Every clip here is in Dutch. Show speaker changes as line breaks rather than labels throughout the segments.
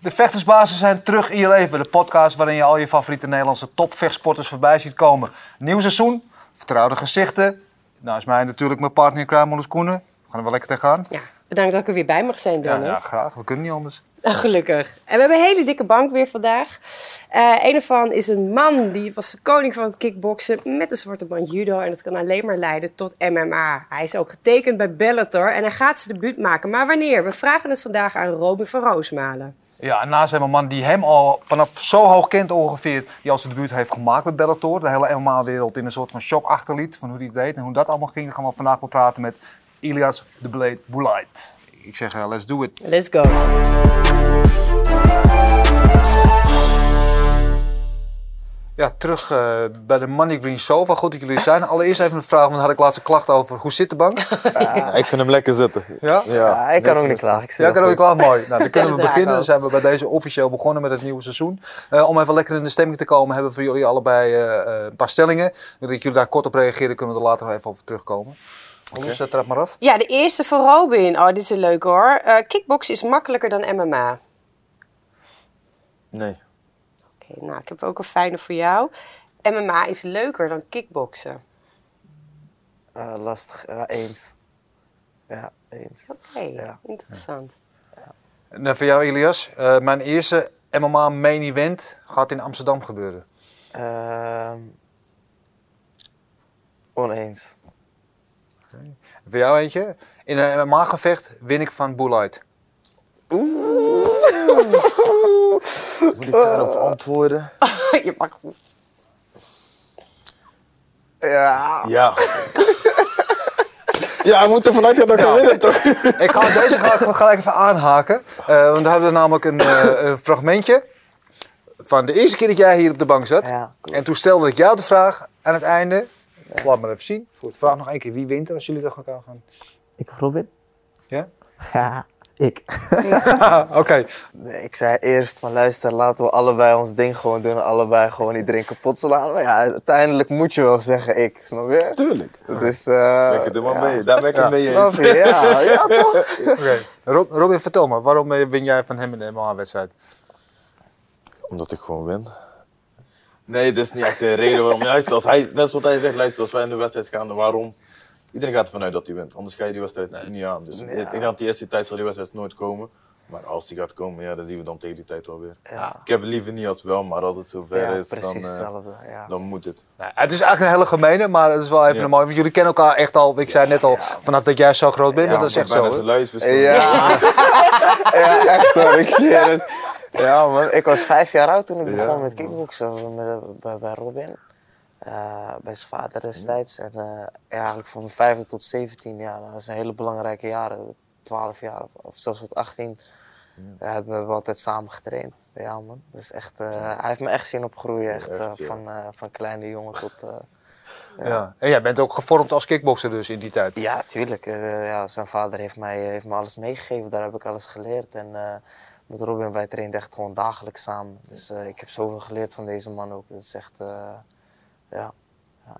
De vechtersbazen zijn terug in je leven. De podcast waarin je al je favoriete Nederlandse topvechtsporters voorbij ziet komen. Nieuw seizoen, vertrouwde gezichten. Nou is mij natuurlijk mijn partner in crime, Koenen. We gaan er wel lekker tegenaan.
Ja, bedankt dat ik er weer bij mag zijn, Dennis.
ja, graag. We kunnen niet anders.
Gelukkig. En we hebben een hele dikke bank weer vandaag. Eh een ervan is een man die was de koning van het kickboksen met een zwarte band judo. En dat kan alleen maar leiden tot MMA. Hij is ook getekend bij Bellator en hij gaat zijn debuut maken. Maar wanneer? We vragen het vandaag aan Robin van Roosmalen.
Ja, en naast hem een man die hem al vanaf zo hoog kent ongeveer, die al zijn debuut heeft gemaakt met Bellator. De hele MMA-wereld in een soort van shock achterliet van hoe hij het deed en hoe dat allemaal ging. Daar gaan we vandaag wel praten met Ilias de Blade Boulait. Ik zeg, eh, let's do it.
Let's go.
Ja, terug eh, bij de Money Green Sofa. Goed dat jullie er zijn. Allereerst even een vraag, want daar had ik laatst een klacht over. Hoe zit de bank?
Ja, ik vind hem lekker zitten.
Ja?
Ja, ik kan ook niet klagen. Ik
Ja, kan
wel
ook klaar. Mooi. Nou, dan kunnen we beginnen. Dan zijn we bij deze officieel begonnen met het nieuwe seizoen. Eh, om even lekker in de stemming te komen, hebben we voor jullie allebei eh, een paar stellingen. Dat jullie daar kort op reageren, kunnen we er later nog even over terugkomen. Dus uh, trap maar af.
Ja, de eerste van Robin. Oh, dit is een leuk hoor. Eh kickboksen is makkelijker dan MMA.
Nee.
Oké, nou, ik heb ook een fijne voor jou. MMA is leuker dan kickboksen.
Eh, lastig. Ja, eens. Ja, eens.
Oké,
Ja.
interessant.
En eh, voor jou, Elias. Eh, mijn eerste MMA main event gaat in Amsterdam gebeuren.
Ehm, oneens.
Voor jou eentje. In een MMA-gevecht win ik van Boulait.
Moet ik daarop antwoorden?
Je mag...
Ja.
Ja. ja, we moeten vanuit gaan dat ik kan winnen, toch?
Ik ga deze ga ik gelijk even aanhaken. Eh, want we hebben namelijk een, eh, een fragmentje van de eerste keer dat jij hier op de bank zat.
Ja.
En toen stelde ik jou de vraag aan het einde. Laat maar even zien. Goed, vraag nog één keer wie wint er als jullie dat gaan gaan.
Ik of Robin?
Ja?
Ja, ik.
Oké.
Ik zei eerst van luister, laten we allebei ons ding gewoon doen. Allebei gewoon iedereen kapot slaan. Maar ja, uiteindelijk moet je wel zeggen ik, snap je?
Tuurlijk.
Dus, eh
Lekker, doe maar
ja.
mee. Daar ben ik het mee
Snap
eens.
je? Ja, ja toch?
Oké. Rob- Robin, vertel me, waarom eh, win jij van hem in de MMA-wedstrijd?
Omdat ik gewoon win. Nee, dat is niet echt de reden waarom. Luister, als hij, net zoals hij zegt, luister, als wij in de wedstrijd gaan, waarom? Iedereen gaat ervan uit dat hij wint. Anders ga je die wedstrijd niet aan. Dus ik denk dat die eerste tijd zal die wedstrijd nooit komen. Maar als die gaat komen, ja, dan zien we dan tegen die tijd wel weer.
Ja.
Ik heb het liever niet als wel, maar als het zover
Ja,
is, dan, eh,
hetzelfde. Ja.
dan moet het.
Nou, het is eigenlijk een hele gemene, maar het is wel even
Ja.
een mooie. Want jullie kennen elkaar echt al, ik zei net al, vanaf dat jij zo groot bent, dat is echt zo.
Ja. ja, echt hoor, ik zie het. Ja man, ik was vijf jaar oud toen ik
Ja.
begon met kickboksen met, bij, bij Robin. Eh, bij zijn vader destijds. En eh, ja, eigenlijk van mijn vijfde tot 17 jaar, dat zijn hele belangrijke jaren. 12 jaar of, zelfs tot 18 eh, hebben we altijd samen getraind. Ja man, dus echt, hij heeft me echt zien opgroeien. Echt,
Echt, ja.
van, van kleine jongen tot...
Ja. En jij bent ook gevormd als kickbokser dus in die tijd.
Ja, tuurlijk. Ja, zijn vader heeft mij, heeft me alles meegegeven. Daar heb ik alles geleerd. En met Robin, wij trainden echt gewoon dagelijks samen. Dus ik heb zoveel geleerd van deze man ook. Het is echt, ja.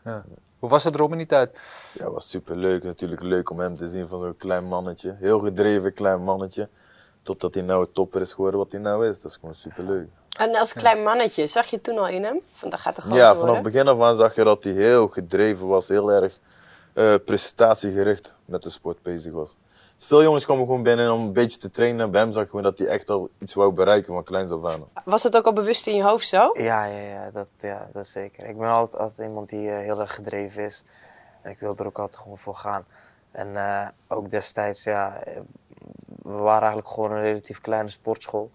Ja. Hoe was het Robin in die tijd?
Ja, het was super leuk. Natuurlijk leuk om hem te zien van zo'n klein mannetje. Heel gedreven klein mannetje. Totdat hij nou een topper is geworden wat hij nou is. Dat is gewoon super leuk.
En als klein mannetje, zag je toen al in hem? Van, dat gaat er groter
Ja, vanaf het begin af aan zag je dat hij heel gedreven was. Heel erg eh, prestatiegericht met de sport bezig was. Veel jongens komen gewoon binnen om een beetje te trainen. Bij hem zag je gewoon dat hij echt al iets wou bereiken van kleins af aan.
Was het ook al bewust in je hoofd zo?
Ja, ja, ja, dat, ja, dat zeker. Ik ben altijd, altijd iemand die eh, heel erg gedreven is. En ik wil er ook altijd gewoon voor gaan. En eh, ook destijds, ja, we waren eigenlijk gewoon een relatief kleine sportschool.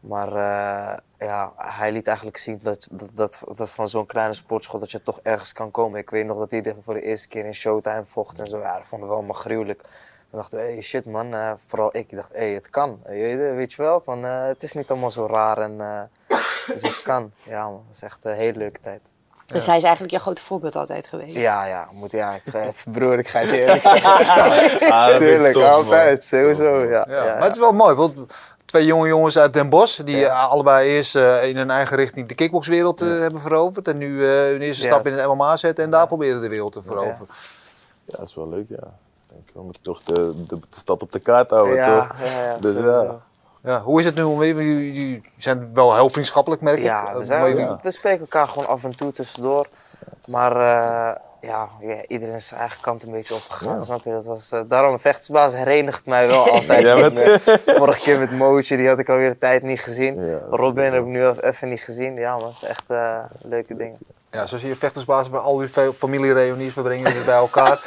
Maar eh, ja, hij liet eigenlijk zien dat, dat, dat, dat van zo'n kleine sportschool dat je toch ergens kan komen. Ik weet nog dat hij voor de eerste keer in Showtime vocht en zo. Ja, dat vonden we allemaal gruwelijk. Dan dachten we, hey, shit man, eh, vooral ik. Ik dacht, hé, hey, het kan. Je weet, weet je wel, van, eh, het is niet allemaal zo raar en eh, dus het kan. Ja man, dat is echt een hele leuke tijd.
Dus hij is eigenlijk je grote voorbeeld altijd geweest.
Ja, ja, moet, ja ik broer, ik ga het je eerlijk zeggen.
Ah,
Tuurlijk,
tof, man.
altijd, sowieso. Ja,
Ja.
ja,
Maar het is wel mooi, want twee jonge jongens uit Den Bosch, die eh, allebei eerst eh, in hun eigen richting de kickboxwereld eh, hebben veroverd. En nu eh, hun eerste
Ja.
stap in het MMA zetten en daar proberen de wereld te veroveren.
Ja, dat is wel leuk, ja. We moeten toch de, de, de stad op de kaart houden,
ja,
toch?
ja, ja,
Dus
sowieso.
ja.
Ja, hoe is het nu om? Jullie zijn wel heel vriendschappelijk, merk ik.
Ja, we, zijn, spreken elkaar gewoon af en toe tussendoor. Maar eh, ja, ja, iedereen is zijn eigen kant een beetje opgegaan, snap je? Dat was, eh, daarom, de vechtersbaas herenigt mij wel altijd.
Ja, met-
eh, vorige keer met Mootje, die had ik alweer een tijd niet gezien. Robin heb ik nu even- even niet gezien. Ja, maar het is echt eh, leuke dingen.
Ja, zo zie je vechtersbaas bij al die ve- familiereunies. We brengen het bij elkaar.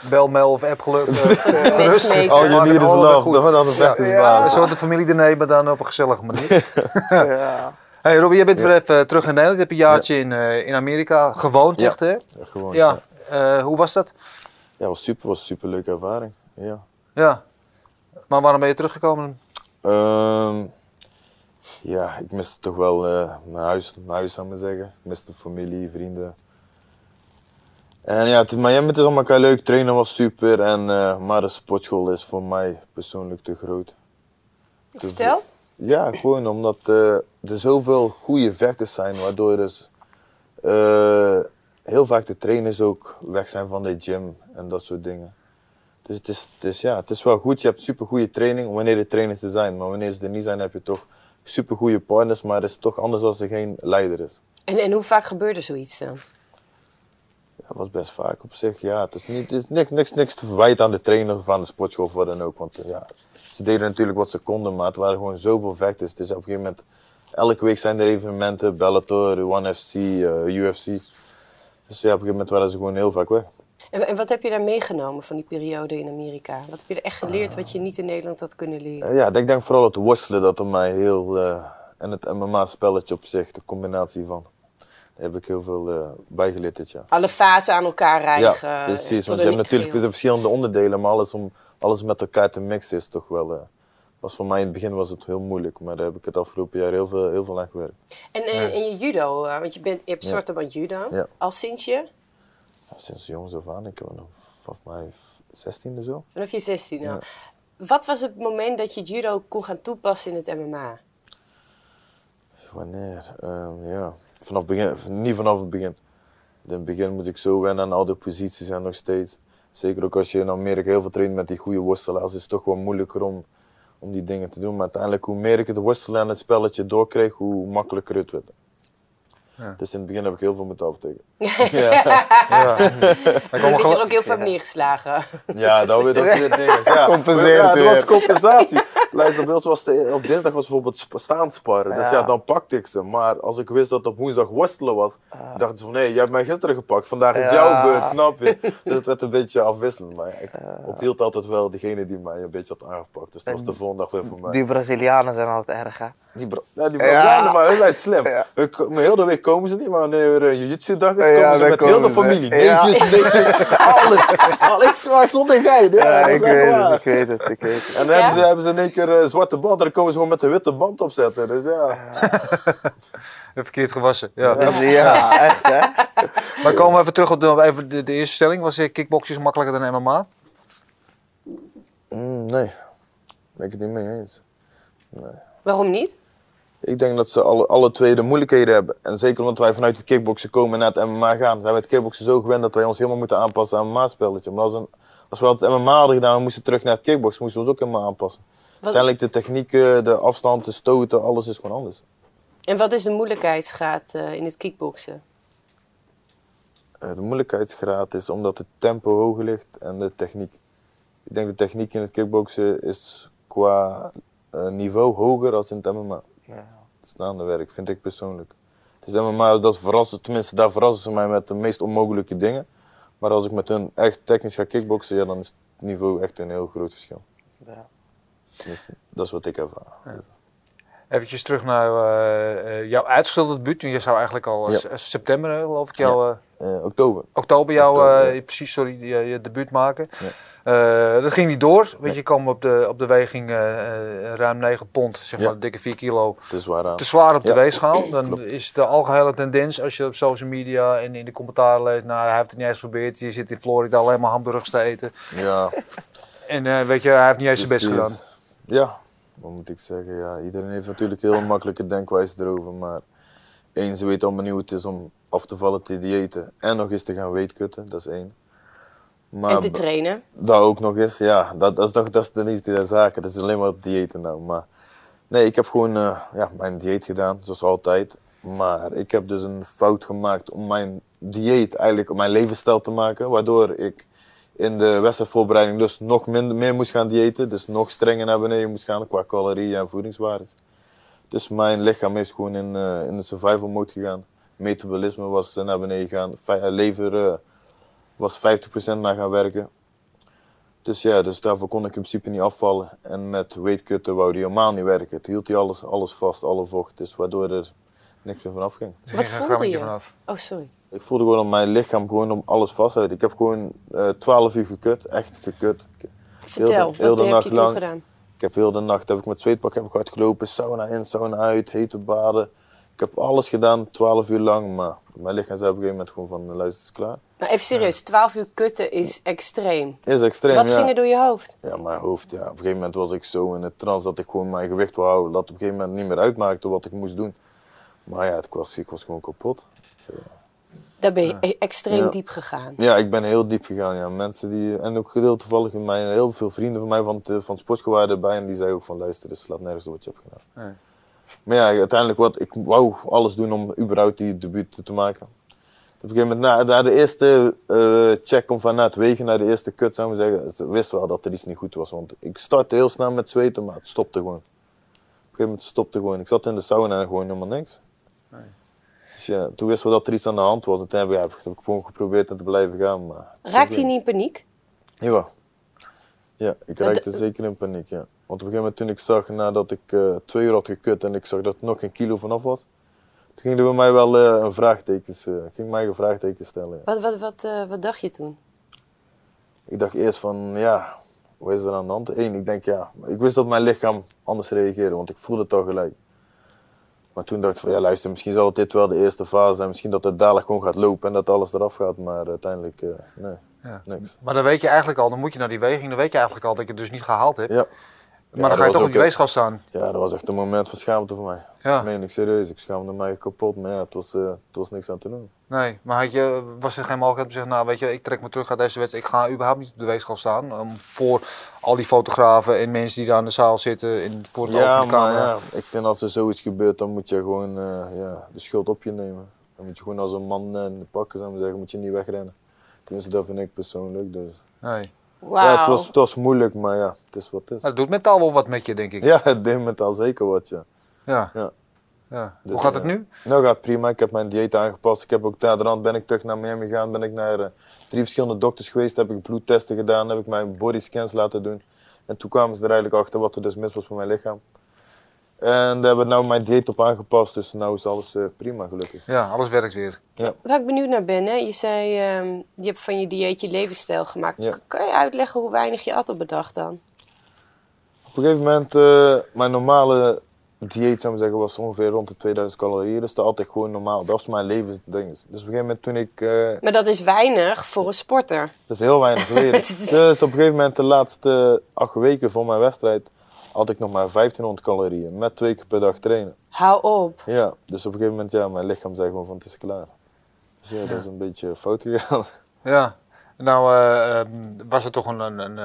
Bel, mail of app geluk. eh, gerust.
Matchmaker.
All you
Maken
need is
allemaal
love.
goed.
Dat dan een
Ja. Een soort familie diner, maar dan op een gezellige manier.
ja.
Hey Robby, jij bent weer even terug in Nederland. Je hebt een jaartje in, eh, in Amerika gewoond,
Ja.
echt hè?
Ja, gewoon.
Ja.
Ja,
Eh, hoe was dat?
ja was super. Was een super leuke ervaring. Ja.
Ja. Maar waarom ben je teruggekomen?
Ehm, ja, ik miste toch wel eh, mijn huis, mijn huis zou ik maar zeggen. Ik miste familie, vrienden. En ja, het, ja, het is allemaal elkaar leuk. Trainen was super. En, eh, maar de sportschool is voor mij persoonlijk te groot. Te
Vertel.
Ja, gewoon omdat eh, er zoveel goede vechters zijn, waardoor dus eh, heel vaak de trainers ook weg zijn van de gym en dat soort dingen. Dus het is, het is, ja, het is wel goed, je hebt super goede training wanneer de trainers er zijn, maar wanneer ze er niet zijn heb je toch super goede partners, maar het is toch anders als er geen leider is.
En, en hoe vaak gebeurde zoiets dan?
Dat was best vaak op zich. Ja, het is, niet, het is niks, niks, niks te verwijten aan de trainer of aan de sportschool of wat dan ook. Want eh, ja, ze deden natuurlijk wat ze konden, maar het waren gewoon zoveel vechters. Dus op een gegeven moment, elke week zijn er evenementen, Bellator, One FC, eh, UFC. Dus ja, op een gegeven moment waren ze gewoon heel vaak weg.
En, en wat heb je daar meegenomen van die periode in Amerika? Wat heb je er echt geleerd wat je niet in Nederland had kunnen leren?
Eh, ja, ik denk vooral het worstelen dat er mij heel... en het MMA-spelletje op zich, de combinatie van. Heb ik heel veel eh bijgeleerd dit jaar.
Alle fasen aan elkaar rijgen.
Ja,
eh,
precies. Want je hebt natuurlijk de verschillende onderdelen, maar alles om alles met elkaar te mixen is toch wel. eh, was voor mij in het begin was het heel moeilijk, maar daar heb ik het afgelopen jaar heel veel, heel veel aan gewerkt.
En, en, en je judo, want je, bent, je hebt
Ja.
zwarte band judo.
Ja.
Al sinds je?
Ja, sinds jongs af aan, ik was nog volgens mij 16 of zo.
Vanaf je 16 al. Wat was het moment dat je judo kon gaan toepassen in het MMA?
Wanneer? Ehm, ja, vanaf begin, niet vanaf het begin. In het begin moest ik zo wennen aan al de posities en nog steeds. Zeker ook als je in Amerika heel veel traint met die goede worstelaars, is het toch wel moeilijker om, om die dingen te doen. Maar uiteindelijk, hoe meer ik het worstelen en het spelletje doorkreeg, hoe makkelijker het werd.
Ja.
Dus in het begin heb ik heel veel moeten aftikken. ja.
Ja.
Je bent
gel-
er ook heel veel neergeslagen.
ja, dat weer dat soort dingen. Ja.
Compenseert
ja, dat
weer.
was compensatie. Luister, bij ons was de, op dinsdag was bijvoorbeeld sp- staan sparren. Dus
Ja.
dan pakte ik ze. Maar als ik wist dat het op woensdag worstelen was, dacht ze van nee, jij hebt mij gisteren gepakt. Vandaag is
Ja.
jouw beurt, snap je? Dus het werd een beetje afwisselend. Maar ja, ik onthield altijd wel degene die mij een beetje had aangepakt. Dus dat was de volgende dag weer voor mij.
Die Brazilianen zijn altijd erg, hè?
Die, bra ja, die Brazilianen, maar hun zijn slim. Hun heel de week komen ze niet, maar wanneer er een jiu-jitsu dag is,
Ja,
komen ze met heel de familie.
Ja.
Neefjes, alles. Al ik zwaar zonder gein. Ja,
ik weet het, ik weet het, ik weet het.
En dan hebben, ze, hebben ze in één keer een zwarte band en dan komen ze gewoon met de witte band opzetten. Dus ja.
verkeerd gewassen. Ja.
Ja, echt, hè?
Maar komen we even terug op de, even de, de eerste stelling. Was eh, kickboxing makkelijker dan MMA?
Mm, nee, ben ik het niet mee eens.
Waarom niet?
Ik denk dat ze alle, alle twee de moeilijkheden hebben. En zeker omdat wij vanuit het kickboksen komen en naar het MMA gaan, zijn we het kickboksen zo gewend dat wij ons helemaal moeten aanpassen aan een MMA-spelletje. Maar als, een, als we het MMA hadden gedaan en we moesten terug naar het kickboksen, moesten we ons ook helemaal aanpassen. Uiteindelijk de technieken, de afstand, de stoten, alles is gewoon anders.
En wat is de moeilijkheidsgraad eh, in het kickboksen?
Eh, De moeilijkheidsgraad is omdat het tempo hoger ligt en de techniek. Ik denk de techniek in het kickboksen is qua eh, niveau hoger dan in het MMA.
Ja.
Het staande werk, vind ik persoonlijk. Het is MMA, dat verrassen, tenminste daar verrassen ze mij met de meest onmogelijke dingen. Maar als ik met hun echt technisch ga kickboksen, ja, dan is het niveau echt een heel groot verschil.
Ja.
Dus dat is wat ik ervaar.
Eventjes terug naar eh, eh, jouw uitgestelde debuut. Je zou eigenlijk al eh,
Ja.
september, geloof ik, jouw,
oktober.
oktober jouw,
ja.
precies, sorry, je, je debuut maken. Dat ging niet door. Weet je, je kwam op de, op de weging ruim 9 pond, zeg maar
Ja.
een dikke 4 kilo.
Het is waar aan.
Te zwaar op de
Ja.
weegschaal. Dan is de algehele tendens, als je op social media en in de commentaren leest, nou hij heeft het niet eens geprobeerd. Je zit in Florida alleen maar hamburgers te eten.
Ja.
En weet je, hij heeft niet eens zijn best gedaan.
Ja, wat moet ik zeggen? Ja, iedereen heeft natuurlijk heel makkelijke denkwijze erover. Maar één, ze weten allemaal niet hoe het is om af te vallen te diëten. En nog eens te gaan weightcutten, dat is één. Maar
en te trainen?
dat ook nog eens, ja. Dat, dat is, nog, dat is de niet de zaken. Dat is alleen maar op diëten nou. Maar Nee, ik heb gewoon eh, ja, mijn dieet gedaan, zoals altijd. Maar ik heb dus een fout gemaakt om mijn dieet eigenlijk op mijn levensstijl te maken. Waardoor ik in de wedstrijdvoorbereiding dus nog minder, meer moest gaan diëten. Dus nog strenger naar beneden moest gaan qua calorieën en voedingswaardes. Dus mijn lichaam is gewoon in, eh, in de survival mode gegaan. Metabolisme was naar beneden gegaan. Eh, lever eh, was 50% naar gaan werken. Dus ja, dus daarvoor kon ik in principe niet afvallen. En met weightcutten wou die helemaal niet werken. Het hield hij alles, alles vast, alle vocht. Dus waardoor er niks meer vanaf ging.
Wat voelde je?
vanaf.
Oh, sorry.
Ik voelde gewoon op mijn lichaam gewoon om alles vast te houden. Ik heb gewoon eh 12 uur gekut, echt gekut.
Vertel,
de- heel
wat
de
heb
nacht
je toen
lang.
gedaan?
Ik heb heel de nacht heb ik met zweetpak heb ik uitgelopen, sauna in, sauna uit, hete baden. Ik heb alles gedaan, 12 uur lang, maar mijn lichaam zei op een gegeven moment gewoon van, luister, het is klaar.
Maar even serieus, 12 uur kutten is extreem.
Is extreem,
Wat
ja.
ging er door je hoofd?
Ja, mijn hoofd, ja. Op een gegeven moment was ik zo in het trance dat ik gewoon mijn gewicht wou houden. Dat op een gegeven moment niet meer uitmaakte wat ik moest doen. Maar ja, het was, ik was gewoon kapot.
Daar ben je e- extreem
Ja.
diep gegaan.
Ja, ik ben heel diep gegaan. Ja. Mensen die, en ook gedeeld toevallig in mijn, heel veel vrienden van mij van, het, van het sportschool waren erbij. En die zeiden ook van luister, het slaat nergens op wat je hebt gedaan.
Nee.
Maar ja, uiteindelijk wat, ik wou alles doen om überhaupt die debuut te maken. Op een gegeven moment, na, na de eerste eh, check om van na het wegen naar de eerste kut, zou maar zeggen, ik wist wel dat er iets niet goed was. Want ik startte heel snel met zweten, maar het stopte gewoon. Op een gegeven moment stopte gewoon. Ik zat in de sauna en gewoon helemaal niks. Dus ja, toen wisten we dat er iets aan de hand was. En toen heb ik, gewoon geprobeerd te blijven gaan. Maar
Raakte je niet in paniek?
ja. Ja, ik raakte zeker in paniek, ja. Want op een gegeven moment toen ik zag, nadat ik eh, twee uur had gekut en ik zag dat er nog een kilo vanaf was, toen ging er bij mij wel eh, een vraagtekens, eh, ging mij een vraagteken stellen. ja.
Wat, wat, wat, wat dacht je toen?
Ik dacht eerst van, ja, wat is er aan de hand? Eén, ik denk ja, ik wist dat mijn lichaam anders reageerde, want ik voelde het al gelijk. Maar toen dacht ik van, ja luister, misschien zal dit wel de eerste fase zijn, misschien dat het dadelijk gewoon gaat lopen en dat alles eraf gaat, maar uiteindelijk, eh, nee,
Ja.
niks.
Maar dan weet je eigenlijk al, dan moet je naar die weging, dan weet je eigenlijk al dat je het dus niet gehaald hebt.
Ja.
Maar dan ga je toch op
een-
weegschaal staan.
Ja, dat was echt een moment van schaamte voor mij.
Ja.
Dat meen ik serieus. Ik schaamde mij kapot, maar ja, het was, eh, het was niks aan te doen.
Nee, maar had je, was er geen mogelijkheid om te zeggen, nou weet je, ik trek me terug uit deze wedstrijd. Ik ga überhaupt niet op de weegschaal staan. Um, voor al die fotografen en mensen die daar in de zaal zitten, in, voor het
Ja,
van de camera.
ja, ik vind als er zoiets gebeurt, dan moet je gewoon eh, ja, de schuld op je nemen. Dan moet je gewoon als een man eh, in de pakken, ik maar zeggen, moet je niet wegrennen. Tenminste, dat vind ik persoonlijk. Dus.
Nee.
Wauw.
Ja, het was, het was moeilijk, maar ja, het is wat het is.
Maar dat doet mentaal wel wat met je, denk ik.
Ja, het deed mentaal zeker wat, ja.
Ja.
Ja.
Ja.
Dus,
Hoe gaat het
eh,
nu?
Nou gaat het prima, ik heb mijn dieet aangepast. Ik heb ook naderhand ben ik terug naar Miami gegaan, ben ik naar eh, drie verschillende dokters geweest, heb ik bloedtesten gedaan, heb ik mijn bodyscans laten doen. En toen kwamen ze er eigenlijk achter wat er dus mis was met mijn lichaam. En daar hebben we nou mijn dieet op aangepast, dus nu is alles eh, prima gelukkig.
Ja, alles werkt weer.
Waar ik benieuwd naar ben, hè? je zei, ehm, je hebt van je dieet je levensstijl gemaakt.
Ja.
Kan je uitleggen hoe weinig je at op een dag dan?
Op een gegeven moment, eh, mijn normale dieet zou ik zeggen, was ongeveer rond de 2000 calorieën. Dus dat at ik gewoon normaal. Dat was mijn levensding. Dus op een gegeven moment toen ik eh,
Maar dat is weinig voor een sporter.
Dat is heel weinig Dus op een gegeven moment, de laatste acht weken voor mijn wedstrijd, had ik nog maar 1500 calorieën. Met twee keer per dag trainen.
Hou op.
Ja, dus op een gegeven moment, ja, mijn lichaam zei gewoon van het is klaar. Dus ja, dat is een beetje fout gegaan.
Ja. Nou eh, ehm, was het toch een, een, een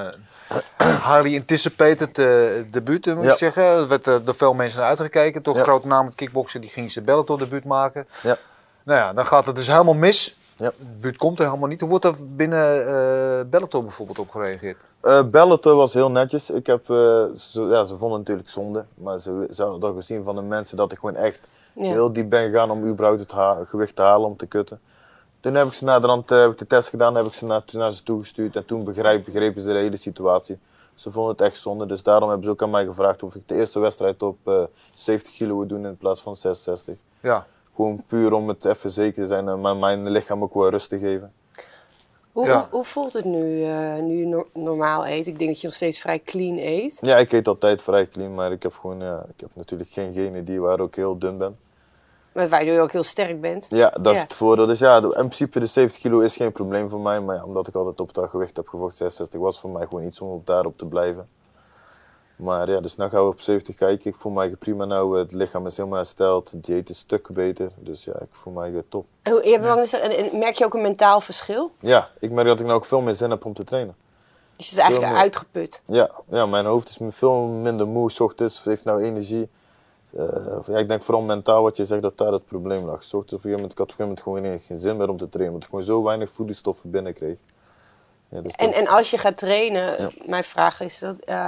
eh, highly anticipated eh debuut, eh, moet
Ja.
ik zeggen. Er werd door veel mensen naar uitgekeken. Toch grote naam met kickboksen, die ging zijn Bellator debuut maken.
Ja.
Nou ja, dan gaat het dus helemaal mis.
Ja.
Het debuut komt er helemaal niet. Hoe wordt er binnen eh Bellator bijvoorbeeld op gereageerd?
Eh Bellator was heel netjes. Ik heb, eh, ze, ja, ze vonden het natuurlijk zonde, maar ze, ze hadden ook gezien van de mensen dat ik gewoon echt
Ja.
heel diep ben gegaan om überhaupt het ha- gewicht te halen om te kutten. Toen heb ik ze naderhand eh, heb ik de test gedaan, heb ik ze naar, naar ze toegestuurd en toen begrijp, begrepen ze de hele situatie. Ze vonden het echt zonde, dus daarom hebben ze ook aan mij gevraagd of ik de eerste wedstrijd op eh 70 kilo wil doen in plaats van 66.
Ja.
Gewoon puur om het even zeker te zijn en mijn- mijn lichaam ook wel rust te geven.
Hoe,
Ja.
hoe, hoe voelt het nu, eh, nu je no- normaal eet? Ik denk dat je nog steeds vrij clean eet.
Ja, ik eet altijd vrij clean, maar ik heb gewoon, ja, ik heb natuurlijk geen genen die waar ik heel dun ben.
Maar waardoor je ook heel sterk bent.
Ja, dat
Ja.
is het voordeel. Dus ja, in principe de 70 kilo is geen probleem voor mij, maar ja, omdat ik altijd op dat gewicht heb gevochten, 66 was voor mij gewoon iets om op daarop te blijven. Maar ja, dus nu gaan we op 70 kijken. Ik voel mij prima nou, het lichaam is helemaal hersteld, het dieet is stukken beter. Dus ja, ik voel mij top.
En hoe- je merk je ook een mentaal verschil?
Ja, ik merk dat ik nou ook veel meer zin heb om te trainen.
Dus je is eigenlijk
meer.
uitgeput.
Ja, ja, mijn hoofd is veel minder moe, 's ochtends, heeft nou energie. Eh, ja, ik denk vooral mentaal wat je zegt dat daar het probleem lag. 's ochtends op een gegeven moment, ik had op een gegeven moment gewoon geen zin meer om te trainen, omdat ik gewoon zo weinig voedingsstoffen binnenkreeg. Ja, dus
En,
dat-
en als je gaat trainen,
Ja.
mijn vraag is dat. eh,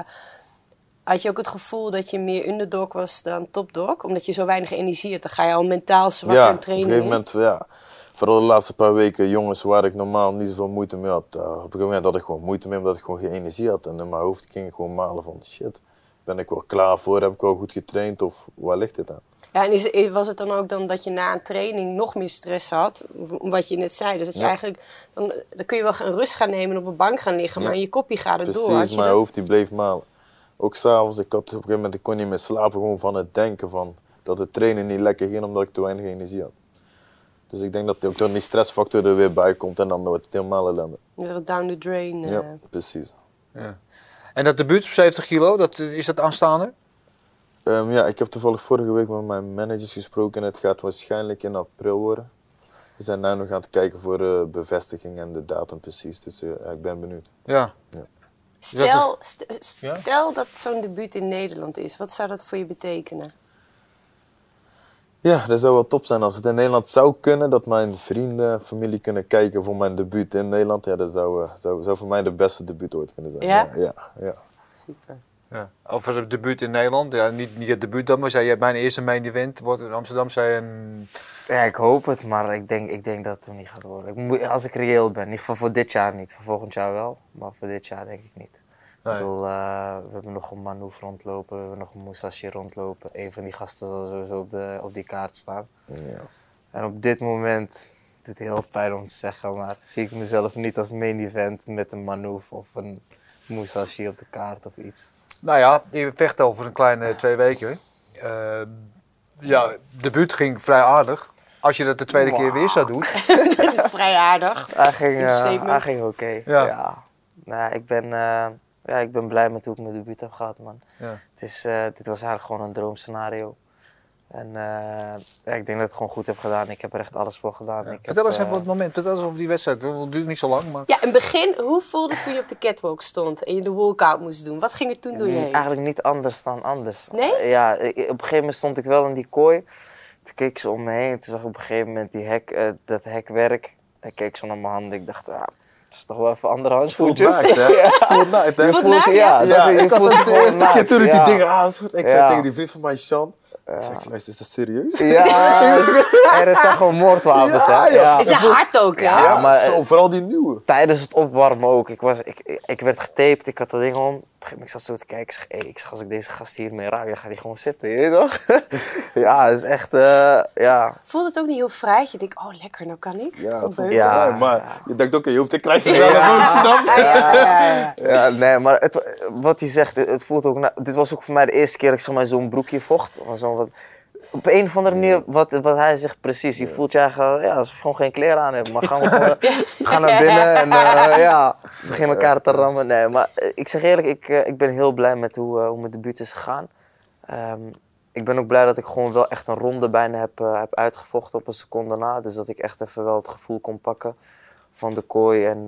had je ook het gevoel dat je meer underdog was dan topdog? Omdat je zo weinig energie hebt, dan ga je al mentaal zwak
ja,
in
op
trainen.
een gegeven moment, ja. Vooral de laatste paar weken, jongens waar ik normaal niet zoveel moeite mee had. eh, op een gegeven moment had ik gewoon moeite mee omdat ik gewoon geen energie had. En in mijn hoofd ging ik gewoon malen van shit, ben ik wel klaar voor? Heb ik wel goed getraind of waar ligt dit aan?
Ja, en is, is- was het dan ook dan dat je na een training nog meer stress had? Wat je net zei. Dus dat je
Ja.
eigenlijk, dan, dan kun je wel een rust gaan nemen en op een bank gaan liggen,
Ja.
maar je kopje gaat er door.
Precies, mijn
dat?
hoofd die bleef malen. Ook s'avonds, ik had op een gegeven moment ik kon niet meer slapen gewoon van het denken van dat het trainen niet lekker ging omdat ik te weinig energie had. Dus ik denk dat ook dan die stressfactor er weer bij komt en dan wordt het helemaal ellende.
Weer Down the drain. eh.
Ja, precies.
Ja. En dat debuut op 70 kilo, dat, eh, is dat aanstaande?
Ehm, ja, ik heb toevallig vorige week met mijn managers gesproken en het gaat waarschijnlijk in april worden. We zijn nu nog aan het kijken voor de bevestiging en de datum precies, dus eh, ja, ik ben benieuwd.
Ja.
Stel, st-
Ja?
stel dat zo'n debuut in Nederland is, wat zou dat voor je betekenen?
Ja, dat zou wel top zijn als het in Nederland zou kunnen, dat mijn vrienden en familie kunnen kijken voor mijn debuut in Nederland. Ja, dat zou, eh, zou, zou voor mij de beste debuut ooit kunnen zijn.
Ja?
Ja, ja.
Super.
Ja. Over het debuut in Nederland. Ja, niet, niet het debuut dan, maar zei je hebt mijn eerste main event wordt in Amsterdam. Zei je een...
Ja, ik hoop het, maar ik denk, ik denk dat het hem niet gaat worden. Ik moet, als ik reëel ben, in ieder geval voor dit jaar niet. Voor volgend jaar wel, maar voor dit jaar denk ik niet.
Nee.
Ik bedoel, eh, we hebben nog een Manouf rondlopen, we hebben nog een Musashi rondlopen. Een van die gasten zal sowieso op, de, op die kaart staan.
ja.
En op dit moment, het doet heel pijn om te zeggen, maar zie ik mezelf niet als main event met een Manouf of een Musashi op de kaart of iets.
Nou ja, je vecht over een kleine twee weken. Eh, ja, debuut ging vrij aardig. Als je dat de tweede keer weer zou doen.
dat is vrij aardig.
Hij ging, hij ging oké.
Ja.
Ja. Nou, ik, ben, eh, ja, ik ben blij met hoe ik mijn debuut heb gehad, man.
Ja.
Het is, eh, dit was eigenlijk gewoon een droomscenario. En eh, ja, ik denk dat ik het gewoon goed heb gedaan. Ik heb er echt alles voor gedaan. Ik
Vertel
heb,
eens
eh,
even wat het moment. Vertel eens over die wedstrijd. Het duurt niet zo lang, maar...
Ja, in het begin, hoe voelde het toen je op de catwalk stond en je de walkout moest doen? Wat ging er toen door je heen?
Eigenlijk niet anders dan anders.
Nee?
Eh, ja, ik- op een gegeven moment stond ik wel in die kooi. Toen keek zo om me heen. Toen zag ik op een gegeven moment die hek, eh, dat hekwerk. Ik keek zo naar mijn handen. Ik dacht, ja, het is toch wel even andere handschoentjes.
naakt, hè?
ja.
Voelt naakt, hè?
Voelt
Voelt-
naakt,
ja,
Ja,
dat, je
ik had
voelt
het de eerste keer toen ik die dingen aanvoelde. Ik zei tegen die vriend van mij, Sean. Ik zeg, luister, is dat serieus?
Ja, er zijn gewoon moordwapens,
Ja,
hè?
ja.
Het is hard ook, hè?
Ja, maar,
Zo, vooral die nieuwe.
tijdens het opwarmen ook. Ik, was, ik, ik werd getaped, ik had dat ding om. Op een gegeven moment, ik zat zo te kijken. Ik zeg, hey, ik zeg als ik deze gast hier mee raak, dan gaat hij gewoon zitten, je weet toch? ja, het is echt, eh, ja.
Voelde het ook niet heel vrij? Dat je denkt, oh lekker, nou kan ik.
Ja, voelt.
Ja.
ja, maar je denkt ook, je hoeft te krijgen zelf ook, snap je?
Ja, ja, ja.
Ja, nee, maar het, wat hij zegt, het, het voelt ook... na- dit was ook voor mij de eerste keer dat ik zeg maar, zo'n broekje vocht. Zo'n wat, op een of andere manier, wat, wat hij zegt precies. Je voelt je eigenlijk ja, alsof je gewoon geen kleren aan hebt. Maar gaan we gewoon gaan naar binnen en eh, ja, beginnen elkaar te rammen. Nee, maar eh, ik zeg eerlijk, ik, eh, ik ben heel blij met hoe, eh, hoe mijn debuut is gegaan. Ehm, ik ben ook blij dat ik gewoon wel echt een ronde bijna heb, heb uitgevochten op een seconde na. Dus dat ik echt even wel het gevoel kon pakken van de kooi. En,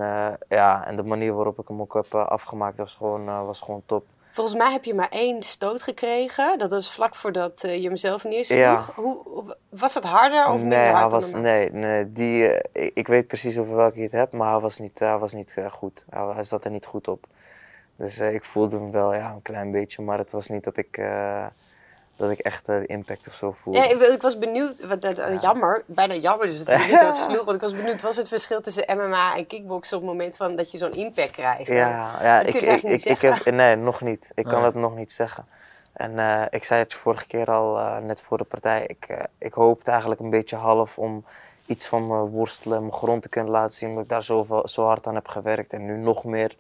ja, en de manier waarop ik hem ook heb afgemaakt was gewoon, was gewoon top.
Volgens mij heb je maar één stoot gekregen. Dat was vlak voordat eh, je hem zelf neersloeg.
Ja.
Hoe, was het harder of minder
nee,
hard
hij was, nee, nee die, eh, ik, weet precies over welke je het hebt, maar hij was niet, hij was niet eh, goed. Hij, hij zat er niet goed op. Dus ik voelde hem wel ja, een klein beetje, maar het was niet dat ik, dat ik echt eh, de impact of zo voelde.
Ja, ik, ik was benieuwd, wat, dat, eh, jammer, bijna jammer dus dat hij niet wat sloeg. Want ik was benieuwd, was het verschil tussen MMA en kickboksen op het moment van dat je zo'n impact krijgt?
Ja, ja
Dat
ik,
je
ik, ik, heb, nee, nog niet. Ik kan het nog niet zeggen. En eh, ik zei het vorige keer al, eh, net voor de partij. Ik, eh, ik hoopte eigenlijk een beetje half om iets van mijn worstelen, mijn grond te kunnen laten zien. Omdat ik daar zoveel, zo hard aan heb gewerkt en nu nog meer.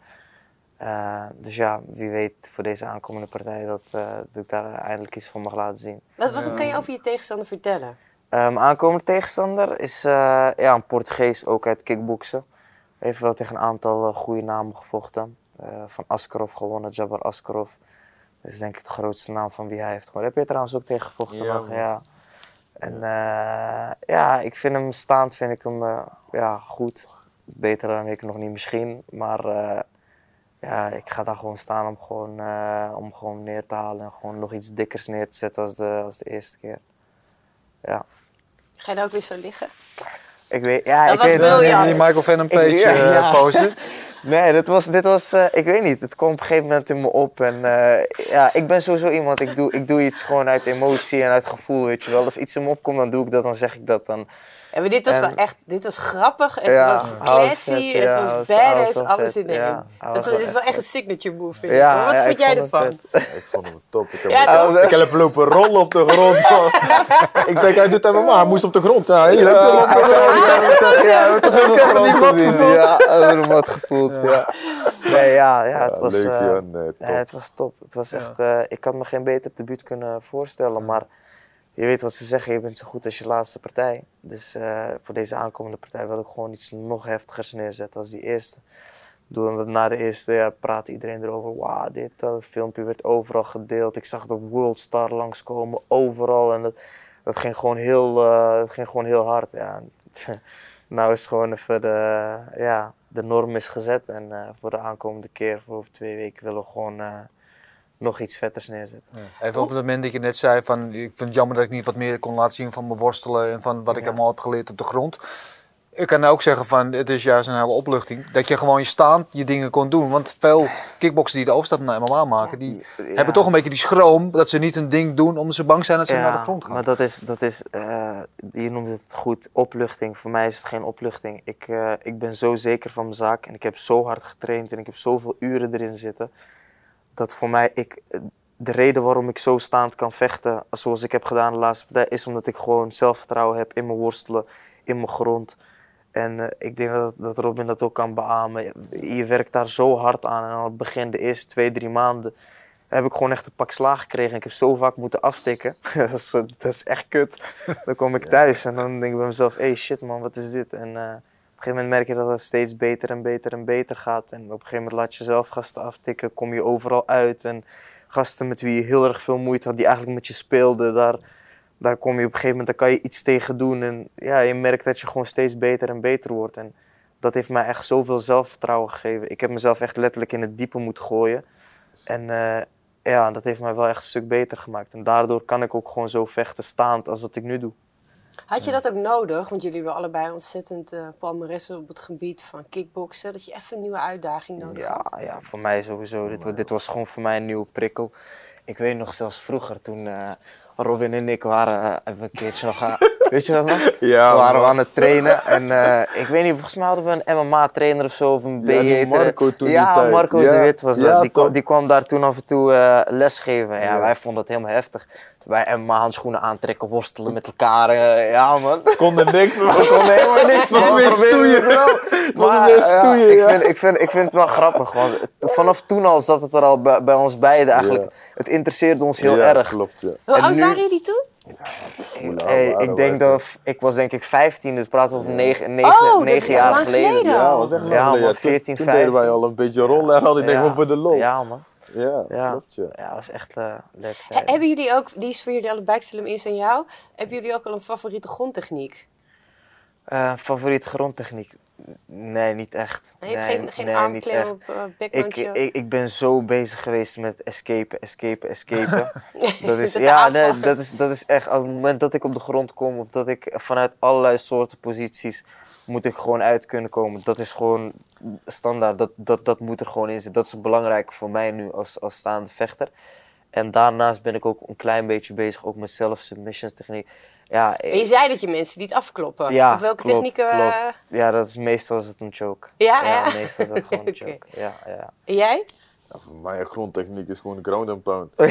Eh, dus ja, wie weet voor deze aankomende partij dat, eh, dat ik daar eindelijk iets van mag laten zien.
Wat, wat kan je over je tegenstander vertellen?
Mijn aankomende tegenstander is eh, ja, een Portugees, ook uit kickboksen. Heeft wel tegen een aantal goede namen gevochten. Eh, van Askarov gewonnen, Jabbar Askarov. Dat is denk ik de grootste naam van wie hij heeft gewonnen. Heb je trouwens ook tegen gevochten
Ja,
nog? Ja. En eh, ja, ik vind hem staand vind ik hem eh, ja, goed. Beter dan ik nog niet misschien. Maar eh, ja, ik ga daar gewoon staan om gewoon, eh, om gewoon neer te halen en gewoon nog iets dikkers neer te zetten als de, als de eerste keer. Ja.
Ga je dan ook weer zo liggen?
Ik weet, ja,
Dat
ik
was
weet
briljant.
Je die Michael Venom
Ik-
page
ja, ja.
pose.
Nee, dit was, dit was eh, ik weet niet, het kwam op een gegeven moment in me op. En eh, ja, ik ben sowieso iemand, ik doe, ik doe iets gewoon uit emotie en uit gevoel, weet je wel. Als iets in me opkomt, dan doe ik dat, dan zeg ik dat. Dan,
Ja, maar dit was
En-
wel echt, dit was grappig, het
Ja,
was classy, het
ja,
was badass,
was wel
alles in één.
ja. Hij
Dat is wel
echt
een signature move, vind ik.
Ja.
Wat
ja,
vond jij
het
ervan?
Ik vond hem top. Ik heb,
Ja,
ik heb lopen rollen op de grond. ik denk, hij doet hem maar. Hij moest op de grond. Ja, heel leuk.
Ja, ja, we hebben toch helemaal
die
grond
mat
gezien.
gevoeld.
Ja, we hebben de mat gevoeld, ja. Nee, ja, ja, het
Ja,
was...
leuk,
eh,
ja, nee, top.
ja, het was top. Het was echt... eh, ik had me geen beter debuut kunnen voorstellen, maar... Je weet wat ze zeggen, je bent zo goed als je laatste partij. Dus eh, voor deze aankomende partij wil ik gewoon iets nog heftigers neerzetten als die eerste. Doe omdat na de eerste ja, praat iedereen erover. Wauw, dit, dat. Filmpje werd overal gedeeld. Ik zag de Worldstar langskomen, overal. En dat, dat, ging, gewoon heel, eh, ging gewoon heel hard. Ja. nou is het gewoon even de, ja, de norm is gezet. En eh, voor de aankomende keer, voor over twee weken, willen we gewoon nog iets vetters neerzetten.
Even over dat moment dat je net zei van, ik vind het jammer dat ik niet wat meer kon laten zien van mijn worstelen en van wat ik
Ja.
allemaal heb geleerd op de grond. Ik kan ook zeggen van, het is juist een hele opluchting dat je gewoon je staand je dingen kon doen. Want veel kickboxers die de overstap naar MMA maken, die
Ja.
hebben toch een beetje die schroom dat ze niet een ding doen omdat ze bang zijn dat ze naar de grond gaan.
Maar dat is, dat is eh, je noemde het goed, opluchting. Voor mij is het geen opluchting. Ik, eh, ik ben zo zeker van mijn zaak en ik heb zo hard getraind en ik heb zoveel uren erin zitten. Dat voor mij, ik, de reden waarom ik zo staand kan vechten, zoals ik heb gedaan de laatste partij, is omdat ik gewoon zelfvertrouwen heb in mijn worstelen, in mijn grond. En eh, ik denk dat, dat Robin dat ook kan beamen. Je, je werkt daar zo hard aan en aan het begin, de eerste twee, drie maanden, heb ik gewoon echt een pak slaag gekregen. Ik heb zo vaak moeten aftikken. dat, is, dat is echt kut. Dan kom ik thuis en dan denk ik bij mezelf, hey shit man, wat is dit? En eh, gegeven moment merk je dat het steeds beter en beter en beter gaat. En op een gegeven moment laat je zelf gasten aftikken, kom je overal uit. En gasten met wie je heel erg veel moeite had, die eigenlijk met je speelden, daar, daar kom je op een gegeven moment, daar kan je iets tegen doen. En ja, je merkt dat je gewoon steeds beter en beter wordt. En dat heeft mij echt zoveel zelfvertrouwen gegeven. Ik heb mezelf echt letterlijk in het diepe moeten gooien. En eh, ja, dat heeft mij wel echt een stuk beter gemaakt. En daardoor kan ik ook gewoon zo vechten staand als dat ik nu doe.
Had je dat ook nodig? Want jullie hebben allebei ontzettend eh palmaressen op het gebied van kickboksen. Dat je even een nieuwe uitdaging nodig
Ja,
had.
ja, voor mij sowieso. Dit, dit was gewoon voor mij een nieuwe prikkel. Ik weet nog zelfs vroeger toen eh, Robin en ik waren even een keertje nog aan... Weet je dat nog?
Ja,
We waren we
man.
aan het trainen en eh, ik weet niet, volgens mij hadden we een MMA-trainer of zo of een
Ja, die
BJ.
Marco toen die
Ja,
tijd.
Marco
Ja,
de Wit was dat.
ja,
die, kwam,
toch.
die kwam daar toen af en toe eh, lesgeven. Ja,
Ja.
wij vonden het helemaal heftig. Wij MMA-handschoenen aantrekken, worstelen met elkaar. eh, ja man.
kon er niks van.
Ik kon helemaal niks
was
man.
meer
Probeer
stoeien.
het wel.
was
ja,
stoeien,
ik,
ja.
vind, ik, vind, ik vind het wel grappig. Want het- vanaf toen al zat het er al bij, bij ons beiden eigenlijk.
Ja.
Het interesseerde ons heel
Ja,
erg.
Klopt, ja.
Hoe
En
oud waren jullie toen?
Hoe
Hey,
waren
ik denk
wij
dat ik was denk ik 15, dus praten we over 9, 9,
Oh, dat is echt
jaar
lang
geleden.
geleden
Ja, was echt lang
Ja,
geleden.
man,
Toen-
14,
Toen deden wij
15.
al een beetje rollen en al. Ik denk
Ja.
voor de lol. Ja,
Ja man, ja.
klopt, ja.
Ja, dat was echt eh, leuk.
He- hebben jullie ook, die is voor jullie allebei, ik stel hem eerst aan jou. Hebben jullie ook al een favoriete grondtechniek?
Eh, favoriet grondtechniek? Nee, niet echt.
Nee, je hebt
nee,
geen, geen
nee,
armklem op uh,
Ik,
backhandje?
ik, ik ben zo bezig geweest met escapen, escapen, escapen. Dat is, ja, nee, dat, is, dat is echt, op het moment dat ik op de grond kom of dat ik vanuit allerlei soorten posities moet ik gewoon uit kunnen komen. Dat is gewoon standaard, dat, dat, dat moet er gewoon in zitten. Dat is belangrijk voor mij nu als, als staande vechter. En daarnaast ben ik ook een klein beetje bezig ook met self-submission techniek. Ja,
En je zei dat je mensen niet afkloppen.
ja,
Op welke
klopt,
technieken? eh,
klopt. Ja, dat is meestal is het een choke.
Ja, ja.
meestal is het gewoon een choke. Ja, ja.
En jij?
Ja, voor mij een grondtechniek is gewoon ground and pound.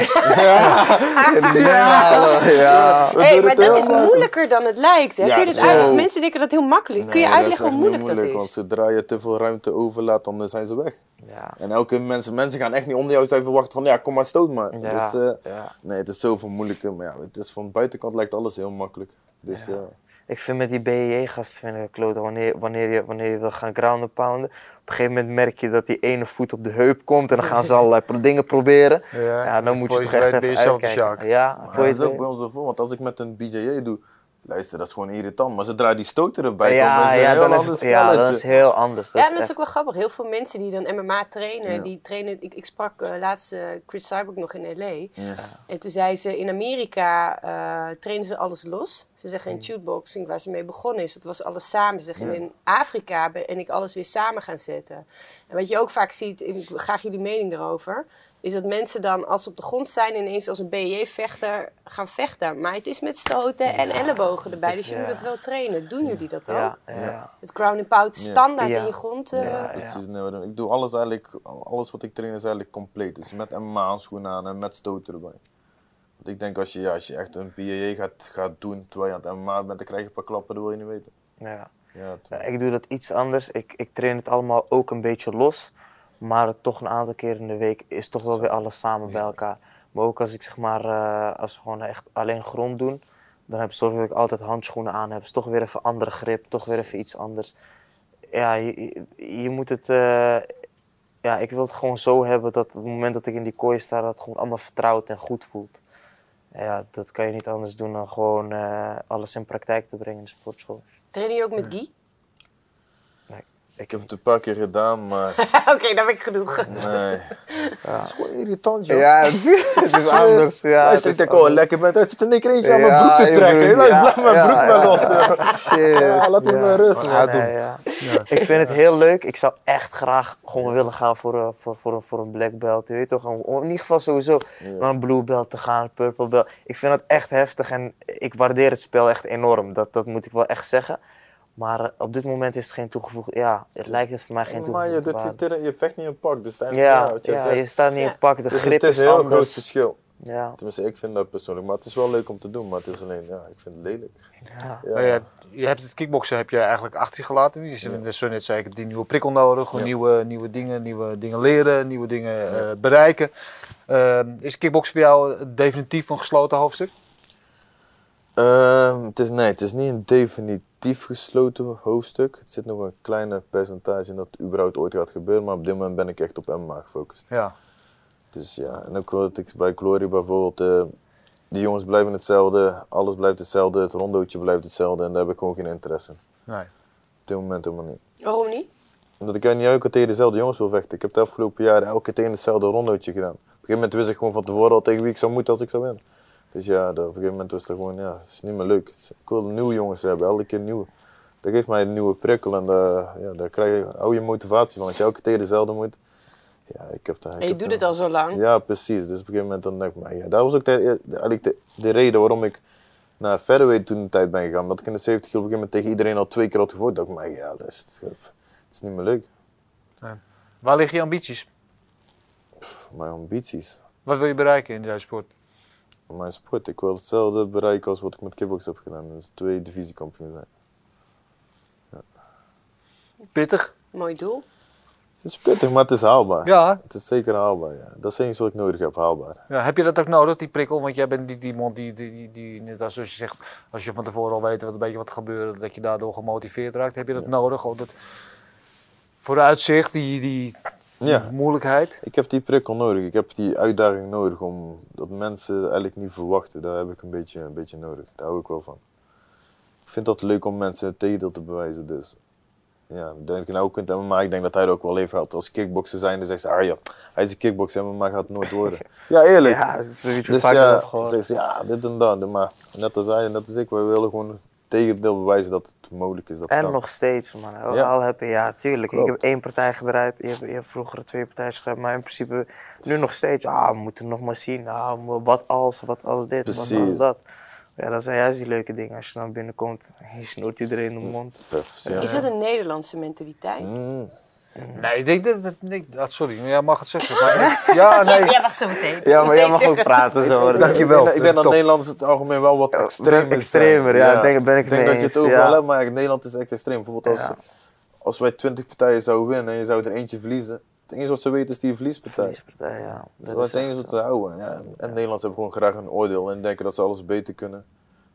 Ja, ja.
Hey,
doen
maar dat is moeilijker dan het lijkt. Hè?
Ja,
Kun je dat
zo.
uitleggen? Mensen denken dat heel makkelijk. Kun je uitleggen hoe
echt
moeilijk dat
Want
is?
zodra je te veel ruimte overlaat, dan zijn ze weg.
Ja.
En elke mensen, mensen gaan echt niet onder jou zijn verwachten van ja, kom maar stoot maar.
Ja,
Dus, eh,
ja.
Nee, het is zoveel moeilijker. Maar ja, het is van de buitenkant lijkt alles heel makkelijk. Dus ja.
Ik vind met die BJJ-gasten vind ik het. Wanneer, wanneer, je, wanneer je wil gaan ground pounden, op een gegeven moment merk je dat die ene voet op de heup komt en dan gaan ze allerlei pro- dingen proberen. Ja, dan moet je
voor
toch echt even uitkijken. Ja,
Maar
voor je
dat is
het
ook bij ons ervoor, want als ik met een BJJ doe, Luister, dat is gewoon irritant. Maar zodra die stoter erbij komt,
Ja,
is het
ja,
een heel
dan
ander
is het, ja, dat is heel anders. Dat
Ja, dat is
echt-
ook wel grappig. Heel veel mensen die dan MMA trainen,
Ja.
die trainen... Ik, ik sprak eh, laatst eh, Chris Cyborg nog in L.A. En toen zei ze, in Amerika eh, trainen ze alles los. Ze zeggen in shootboxing, waar ze mee begonnen is, dat was alles samen. Ze zeggen, en in Afrika ben ik alles weer samen gaan zetten. En wat je ook vaak ziet, en ik graag jullie mening erover... is dat mensen dan, als ze op de grond zijn, ineens als een BJ-vechter gaan vechten. Maar het is met stoten en ellebogen erbij, dus je moet het wel trainen. Doen jullie dat ook?
ja, ja, ja.
Het ground and pound standaard
Ja.
in je grond. eh,
Ja.
Precies, nee, ik doe alles eigenlijk, alles wat ik train is eigenlijk compleet. Dus met MMA handschoenen aan en met stoten erbij. Want ik denk als je, ja, als je echt een PAA gaat, gaat doen terwijl je aan het MMA bent, dan krijg je een paar klappen, dat wil je niet weten.
ja.
Ja,
ik doe dat iets anders. Ik, ik train het allemaal ook een beetje los. Maar toch een aantal keer in de week is toch wel weer alles samen bij elkaar. Maar ook als ik zeg maar, eh, als we gewoon echt alleen grond doen, dan heb ik zorg dat ik altijd handschoenen aan heb. Is toch weer even andere grip, toch weer even iets anders. Ja, je, je- je moet het. eh, ja, ik wil het gewoon zo hebben dat op het moment dat ik in die kooi sta, dat het gewoon allemaal vertrouwd en goed voelt. Ja, dat kan je niet anders doen dan gewoon eh, alles in praktijk te brengen in de sportschool.
Trainen jullie ook met Guy?
Ik heb het een paar keer gedaan, maar
Oké, dan heb ik genoeg.
nee. Het is gewoon irritant, joh.
Ja, het is, het is anders. Ja,
Luister,
het
ik denk, oh lekker, maar er zit in één keer eentje aan
Ja,
mijn broek te trekken. Luister,
ja,
laat mijn
ja,
broek maar
ja.
los.
Shit.
Ja, laat hem maar rust,
Ja, ja. Ik vind het heel leuk. Ik zou echt graag gewoon willen gaan voor, een- voor, voor, een- voor een black belt. Je weet toch, om in ieder geval sowieso naar een blue belt te gaan, purple belt. Ik vind dat echt heftig en ik waardeer het spel echt enorm. Dat, dat moet ik wel echt zeggen. Maar op dit moment is het geen toegevoegd. Ja, het lijkt het voor mij geen
Maar je,
toegevoegde
doet, je,
waarde.
tra- je vecht niet in pak, dus uiteindelijk, ja,
Ja,
wat jij
ja,
zegt.
je staat niet
Ja.
in pak. De
Dus
grip
het is
is
een heel groot verschil.
Ja,
Tenminste, ik vind dat persoonlijk. Maar het is wel leuk om te doen, maar het is alleen, ja, ik vind het lelijk.
ja.
Ja.
Maar je, hebt, je hebt het kickboksen heb je eigenlijk achter je gelaten. Je zit, zo net zei ik, heb die nieuwe prikkel nodig. Gewoon nieuwe, nieuwe dingen, nieuwe dingen leren, nieuwe dingen eh, bereiken. Ehm, is kickboksen voor jou definitief een gesloten hoofdstuk?
Ehm, het is, nee, het is niet een definitief gesloten hoofdstuk. Het zit nog een kleine percentage in dat het überhaupt ooit gaat gebeuren. Maar op dit moment ben ik echt op MMA gefocust.
Ja.
Dus ja, en ook wat ik bij Glory bijvoorbeeld, eh die jongens blijven hetzelfde, alles blijft hetzelfde, het rondootje blijft hetzelfde en daar heb ik gewoon geen interesse in.
Nee.
Op dit moment helemaal niet.
Waarom niet?
Omdat ik niet elke keer tegen dezelfde jongens wil vechten. Ik heb de afgelopen jaren elke keer tegen hetzelfde rondootje gedaan. Op een gegeven moment wist ik gewoon van tevoren al tegen wie ik zou moeten als ik zou winnen. Dus ja, dat- op een gegeven moment was het gewoon, ja, het is niet meer leuk. Ik wil nieuwe jongens hebben, elke keer nieuwe. Dat geeft mij een nieuwe prikkel en daar, ja, daar krijg je, hou je motivatie van. Als je elke keer tegen dezelfde moet. Ja, ik heb daar. ik
En je
heb
doet het al zo lang.
Ja, precies. Dus op een gegeven moment dan denk ik, maar ja, dat was ook de, de, eigenlijk de, de reden waarom ik naar featherweight toen een tijd ben gegaan. Omdat ik in de 70 kilo op een gegeven moment tegen iedereen al twee keer had gevoerd. dacht ik, maar ja, dat is, het is niet meer leuk.
Waar liggen je ambities?
Pff, Mijn ambities,
Wat wil je bereiken in deze sport?
Mijn sport. Ik wil hetzelfde bereiken als wat ik met kickbox heb gedaan. Dus twee divisiekampioen zijn.
Pittig?
Mooi doel.
Het is pittig, maar het is haalbaar.
Ja.
Het is zeker haalbaar, ja. Dat is eens wat ik nodig heb, haalbaar.
ja. Heb je dat ook nodig, die prikkel? Want jij bent die, die man die, die, die, die, net als je zegt, als je van tevoren al weet wat een beetje wat er gebeurt, dat je daardoor gemotiveerd raakt. Heb je dat nodig? Of dat vooruitzicht, die, die
Ja.
moeilijkheid?
Ik heb die prikkel nodig. Ik heb die uitdaging nodig om dat mensen eigenlijk niet verwachten. Daar heb ik een beetje, een beetje nodig. Daar hou ik wel van. Ik vind dat leuk om mensen het tegendeel te bewijzen. Dus ja, ik denk nou kunt maar ik denk dat hij er ook wel even had. Als kickbokser zijn, dan zegt ze, ah ja, hij is een kickbokser, maar gaat het nooit worden. ja, eerlijk.
Ja, dat is een beetje
dus
vaak
ja, zegt ze, ja, dit en dat. Maar net als hij en net als ik, wij willen gewoon tegendeel bewijzen dat het mogelijk is. Dat
En
kan.
nog steeds, man. Al,
Ja.
al heb je, ja, tuurlijk. Ik heb één partij gedraaid. Je hebt, je hebt vroeger twee partijen geschreven. Maar in principe, nu nog steeds. Ah, we moeten nog maar zien. Ah, wat als, wat als dit, wat als dat. Ja, dat zijn juist die leuke dingen. Als je dan binnenkomt, je snoert iedereen in de mond.
Ja.
Is dat een Nederlandse mentaliteit?
Mm.
Nee, ik denk dat... dat nee, ah, sorry, jij mag het zeggen. Maar ik- ja, nee.
Jij mag zo meteen.
Ja, maar jij mag ook praten zo.
Dank je wel.
Ik denk, ik denk dat. Nederland het algemeen wel wat extremer is.
extremer, ja, denk- ben ik
ik denk
mee
dat je het overal
ja.
hebt, maar Nederland is echt extreem. Bijvoorbeeld als,
Ja.
als wij 20 partijen zouden winnen en je zou er eentje verliezen. Het enige wat ze weten is die verliespartij.
Verliespartij, ja.
Dus dat is het enige wat ze houden. Ja. En Nederlanders hebben gewoon graag een oordeel en denken dat ze alles beter kunnen.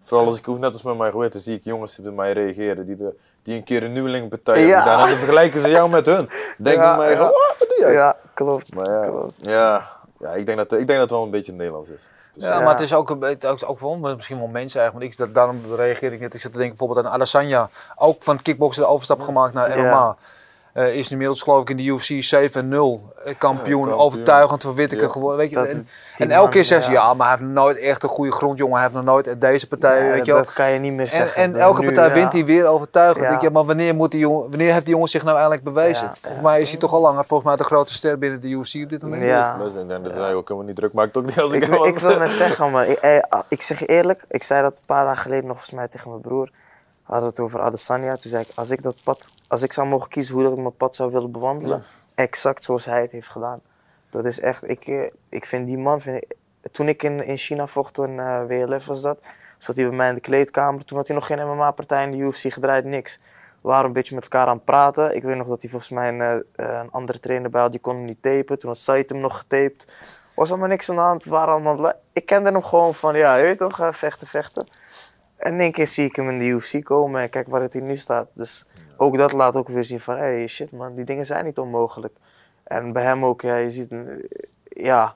Vooral als ik hoef net als met mij gehoord, dan zie ik jongens die bij mij reageren. Die, de, die een keer een nieuwelingpartij hebben
Ja.
gedaan. En dan vergelijken ze jou met hun. Denk
Ja,
ik mij,
ja.
van, "Wat, doe jij?
Ja, klopt.
Maar ja,
klopt.
ja, ja ik, denk dat, ik denk dat het wel een beetje Nederlands is.
Ja,
Ja.
maar het is ook, een beetje- ook, voor ons misschien wel mensen eigenlijk. Want ik, daarom reageer ik net. Ik zit te denken bijvoorbeeld aan Adesanya. Ook van kickboksen de overstap gemaakt naar
Ja.
MMA. Eh, is nu inmiddels geloof ik in de UFC 7-0 eh, kampioen. Overtuigend van Whittaker
Ja.
geworden. Weet je?
Dat-
En, en elke
man,
keer zegt ze,
ja.
ja, maar hij heeft nooit echt een goede grondjongen. Hij heeft nog nooit deze partij, weet je wel.
dat kan je niet meer
En,
zeggen.
en
Dat
elke
nu,
partij
ja.
wint hij weer overtuigend.
Ja.
Ik denk, ja, maar wanneer, moet die jongen, wanneer heeft die jongen zich nou eigenlijk bewezen?
Ja,
Volgens
ja.
mij is hij toch al lang volgens mij de grootste ster binnen de UFC op dit moment.
Ja.
Dus ik denk dat hij ook helemaal niet druk maakt. Ook niet als ik,
Ik, ik wil net zeggen, maar ik, eh, ik zeg je eerlijk, ik zei dat een paar dagen geleden nog volgens mij tegen mijn broer. We hadden het over Adesanya. Toen zei ik, als ik dat pad, als ik zou mogen kiezen hoe dat ik mijn pad zou willen bewandelen, exact zoals hij het heeft gedaan. Dat is echt, ik, eh, ik vind die man, vind ik, toen ik in, in China vocht, in eh, WLF was dat, zat hij bij mij in de kleedkamer. Toen had hij nog geen MMA-partij in de UFC gedraaid, niks. We waren een beetje met elkaar aan het praten. Ik weet nog dat hij volgens mij een, eh, een andere trainer bij had, die kon hem niet tapen. Toen had Said hem nog getaped. Was allemaal niks aan de hand. We waren allemaal... le- Ik kende hem gewoon van, ja, je weet toch, vechten, vechten. En in één keer zie ik hem in de UFC komen en kijk waar het hier nu staat. Dus ook dat laat ook weer zien van, hé, hey, shit man, die dingen zijn niet onmogelijk. En bij hem ook, ja, je ziet, ja,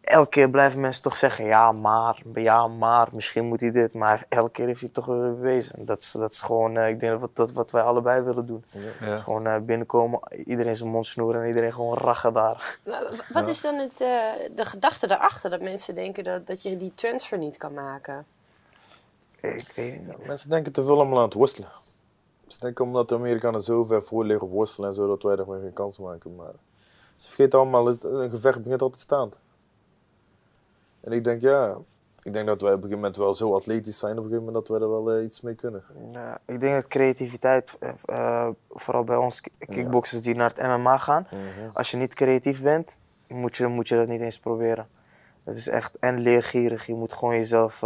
elke keer blijven mensen toch zeggen, ja, maar, ja, maar, misschien moet hij dit. Maar elke keer heeft hij toch weer bewezen. Dat is, dat is gewoon, eh, ik denk dat dat wat wij allebei willen doen.
Ja.
Gewoon eh, binnenkomen, iedereen zijn mond snoeren en iedereen gewoon rachen daar.
Wa- wa- Wat is dan het, eh, de gedachte daarachter dat mensen denken dat, dat je die transfer niet kan maken?
Ik weet het niet.
Mensen denken te veel allemaal aan het worstelen. Ze denken omdat de Amerikanen zo ver voor liggen op worstelen en zo, dat wij er gewoon geen kans maken. Maar ze vergeten allemaal, het, een gevecht begint altijd staand. En ik denk, ja, ik denk dat wij op een gegeven moment wel zo atletisch zijn, op een gegeven moment dat wij er wel eh, iets mee kunnen.
Ja, ik denk dat creativiteit, eh, eh, vooral bij ons ki- kickboxers die naar het MMA gaan, als je niet creatief bent, moet je, moet je dat niet eens proberen. Het is echt en leergierig. Je moet gewoon jezelf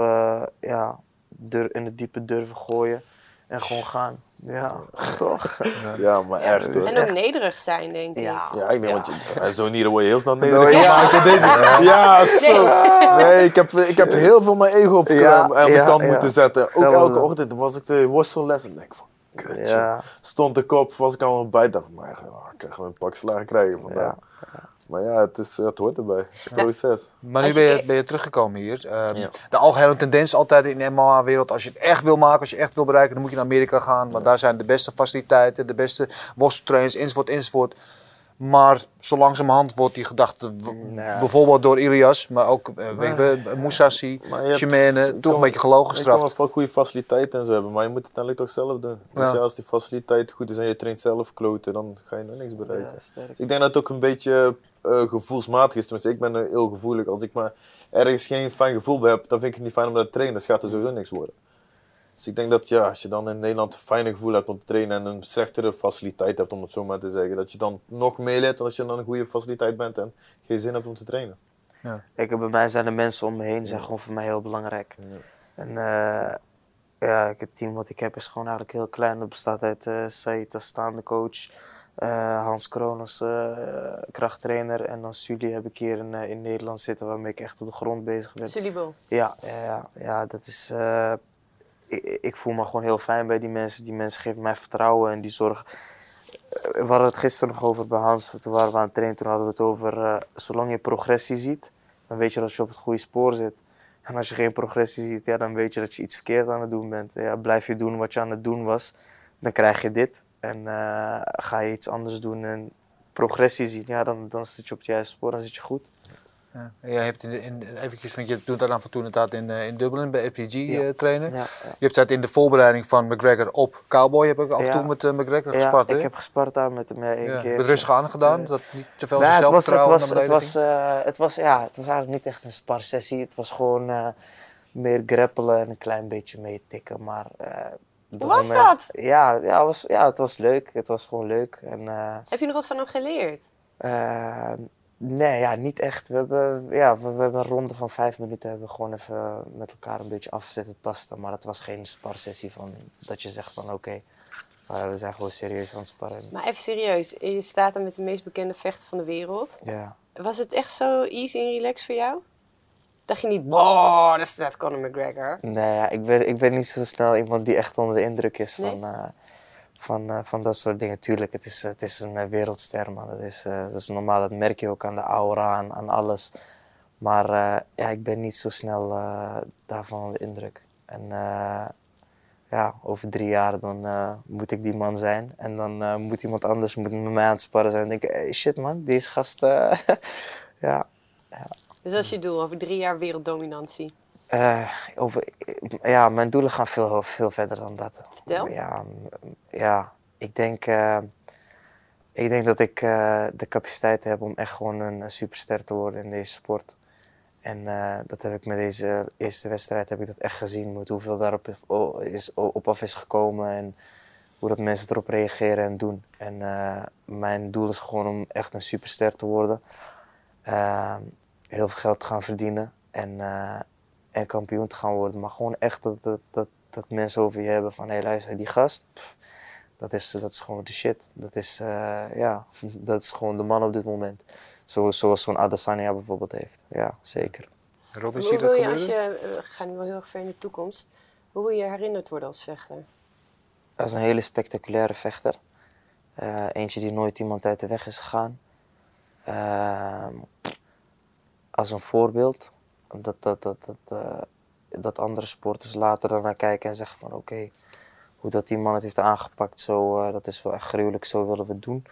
ja, dur- in het diepe durven gooien en gewoon gaan. Ja, toch?
Ja, maar echt.
En ook nederig zijn, denk ik.
Ja.
Ja, ik denk, want je, zo'n nieren word je heel snel nederig
Ja.
Deze. Zo. Nee, ik heb, ik heb heel veel mijn ego op,
Ja,
aan de
ja,
kant
ja.
moeten zetten. Ook elke ochtend was ik de worstelles en denk ik van, kutje.
Ja.
Stond de kop, was ik allemaal bij, dacht maar ja, ik gewoon een pak slagen krijgen vandaag. Maar ja, het, is, het hoort erbij. Het is een proces.
Maar nu ben je,
kijkt-
ben je teruggekomen hier. Ehm,
Ja.
De algehele tendens altijd in de MMA-wereld, als je het echt wil maken, als je echt wil bereiken, dan moet je naar Amerika gaan. Want daar zijn de beste faciliteiten, de beste worsteltrainers, enzovoort, enzovoort. Maar zo langzamerhand wordt die gedachte,
Nee.
bijvoorbeeld door Ilias, maar ook uh, weet je, Moussassi,
je
toch een beetje gelogen
Je kan
gestraft.
wel goede faciliteiten en zo hebben, maar je moet het uiteindelijk toch zelf doen. Dus
Ja.
als die faciliteit goed is en je traint zelf kloten, dan ga je nog niks bereiken.
Ja.
Ik denk dat het ook een beetje eh, gevoelsmatig is. Tenminste, ik ben er heel gevoelig. Als ik maar ergens geen fijn gevoel bij heb, dan vind ik het niet fijn om dat te trainen. Dus gaat er sowieso niks worden. Dus ik denk dat ja, als je dan in Nederland een fijne gevoel hebt om te trainen en een slechtere faciliteit hebt, om het zo maar te zeggen, dat je dan nog meer leert dan als je dan een goede faciliteit bent en geen zin hebt om te trainen.
Kijk, bij mij zijn de mensen om me heen zijn gewoon voor mij heel belangrijk. En eh, ja, ik- het team wat ik heb is gewoon eigenlijk heel klein. Dat bestaat uit eh Said als staande coach, eh, Hans Kroon als eh, krachttrainer en dan Sully heb ik hier in, in Nederland zitten waarmee ik echt op de grond bezig ben.
Sullybo.
Ja, ja, ja, ja, dat is. Ik, voel me gewoon heel fijn bij die mensen. Die mensen geven mij vertrouwen en die zorgen. Eh, We hadden het gisteren nog over bij Hans. Toen waren we aan het trainen. Toen hadden we het over. eh, zolang je progressie ziet, dan weet je dat je op het goede spoor zit. En als je geen progressie ziet, ja, dan weet je dat je iets verkeerd aan het doen bent. Ja, blijf je doen wat je aan het doen was, dan krijg je dit. En eh, ga je iets anders doen en progressie zien, ja, dan, dan zit je op het juiste spoor, dan zit je goed.
Ja. En Je hebt in, de- in, eventjes, want je doet dat dan van toen inderdaad in, eh, in Dublin bij FPG
Ja.
eh, trainen.
Ja, ja.
Je hebt dat in de voorbereiding van McGregor op Cowboy, heb ik af en
Ja.
toe met eh, McGregor
Ja,
gespart. hè?
ik heb gespart daar met hem één
Ja.
keer.
Met rustig aan gedaan, dat niet te veel
Nou, het, was, het,
zelfvertrouwen
was, het, was, eh, het, was, ja, het was eigenlijk niet echt een sparsessie. Het was gewoon eh, meer grappelen en een klein beetje meetikken. Maar, eh,
Hoe was
moment-
dat?
Ja, ja, was, ja, het was leuk. Het was gewoon leuk. En, eh,
Heb je nog wat van hem geleerd?
eh, nee, ja, niet echt. We hebben, ja, we, we hebben een ronde van vijf minuten hebben gewoon even met elkaar een beetje af zitten tasten. Maar het was geen sparsessie van dat je zegt van oké, eh, we zijn gewoon serieus aan het sparren.
Maar even serieus, je staat daar met de meest bekende vechter van de wereld.
Ja.
Was het echt zo easy en relaxed voor jou? Dacht je niet, wow, dat is dat Conor McGregor?
Nee, ja, ik, ben, ik ben niet zo snel iemand die echt onder de indruk is
Nee?
van, eh, van, eh, van dat soort dingen. Tuurlijk, het is, het is een eh, wereldster, man. Dat is, eh, dat is normaal, dat merk je ook aan de aura, aan, alles. Maar ja, ik ben niet zo snel daarvan onder de indruk. En ja, over drie jaar dan moet ik die man zijn. En dan moet iemand anders moet met mij aan het sparren zijn. En denk ik, hey, shit man, deze gast... eh, ja,
Dus dat is je doel, over drie jaar werelddominantie.
Eh, over, ja, mijn doelen gaan veel, veel verder dan dat.
Vertel.
Ja, ja ik, denk, eh, ik denk dat ik eh, de capaciteit heb om echt gewoon een, superster te worden in deze sport. En eh, dat heb ik met deze eerste wedstrijd heb ik dat echt gezien. Met hoeveel daarop is, op af is gekomen en hoe dat mensen erop reageren en doen. En eh, mijn doel is gewoon om echt een superster te worden. Eh, heel veel geld te gaan verdienen. En, eh, en kampioen te gaan worden. Maar gewoon echt dat, dat, dat, dat mensen over je hebben van hé luister, die gast, pff, dat, is, dat is gewoon de shit. Dat is, eh, ja, dat is gewoon de man op dit moment. Zo, zoals zo'n Adesanya bijvoorbeeld heeft. Ja, zeker.
Robin, zie
Hoe
je dat
wil je,
gebeuren?
als je, we gaan nu wel heel erg ver in de toekomst, hoe wil je herinnerd worden als vechter?
Is een hele spectaculaire vechter. Eh, eentje die nooit iemand uit de weg is gegaan. Ehm, als een voorbeeld. Dat, dat, dat, dat, eh, dat andere sporters later naar kijken en zeggen van oké, hoe dat die man het heeft aangepakt, zo, eh, dat is wel echt gruwelijk, zo willen we het doen.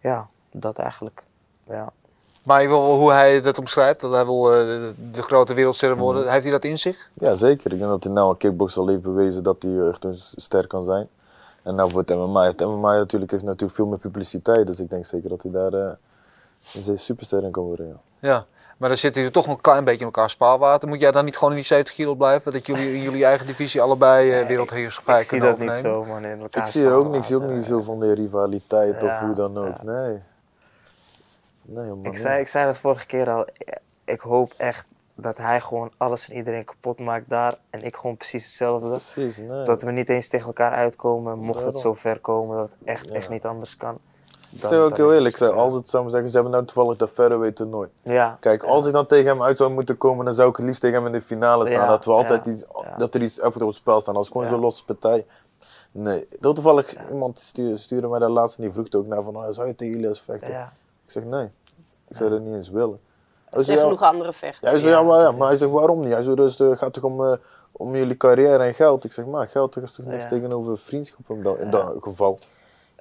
Ja, dat eigenlijk. Ja.
Maar je wil, hoe hij dat omschrijft, dat hij wil eh, de, grote wereldster worden, heeft hij dat in zich?
Ja, zeker. Ik denk dat hij nou een kickboxer al heeft bewezen dat hij echt een ster kan zijn. En nou voor het MMA. Het MMA natuurlijk heeft natuurlijk veel meer publiciteit. Dus ik denk zeker dat hij daar eh, een superster in kan worden. Ja.
Ja. Maar dan zitten jullie toch nog een klein beetje in elkaar spaarwater. Moet jij dan niet gewoon in die 70 kilo blijven? Dat jullie in jullie eigen divisie allebei eh wereldheerschappij
ik zie
kunnen
dat niet
overnemen?
zo man in elkaar.
Ik zie er ook niks. Ik zie ook niet zo van de rivaliteit of hoe dan ook.
ja.
Nee. Nee, man.
Ik zei, ik zei dat vorige keer al. Ik hoop echt dat hij gewoon alles en iedereen kapot maakt daar. En ik gewoon precies hetzelfde.
Precies, nee.
Dat we niet eens tegen elkaar uitkomen. Mocht het zo ver komen dat het echt,
Ja.
echt niet anders kan.
Ik
dan-
zeg ook heel eerlijk, als het zou maar zeggen, ze hebben nou toevallig dat featherweight toernooi.
Ja.
Kijk, als ik dan tegen hem uit zou moeten komen, dan zou ik het liefst tegen hem in de finale staan.
Ja,
dat we altijd
ja,
iets, dat er iets op het spel staan. Als gewoon
Ja.
zo'n losse partij. Nee, heel toevallig iemand stuurde, stuurde mij daar laatst en die vroeg ook naar van, oh, zou je tegen Ilias vechten?
Ja.
Ik zeg nee, ik zou dat niet eens willen. Hij
Er zijn genoeg andere
ja,
vechters.
hij zei, ja, maar, ja, maar hij zegt waarom niet? Hij zei, dus, het gaat toch om, eh, om jullie carrière en geld? Ik zeg, maar geld is toch niks
Ja.
tegenover vriendschap in dat, in dat geval.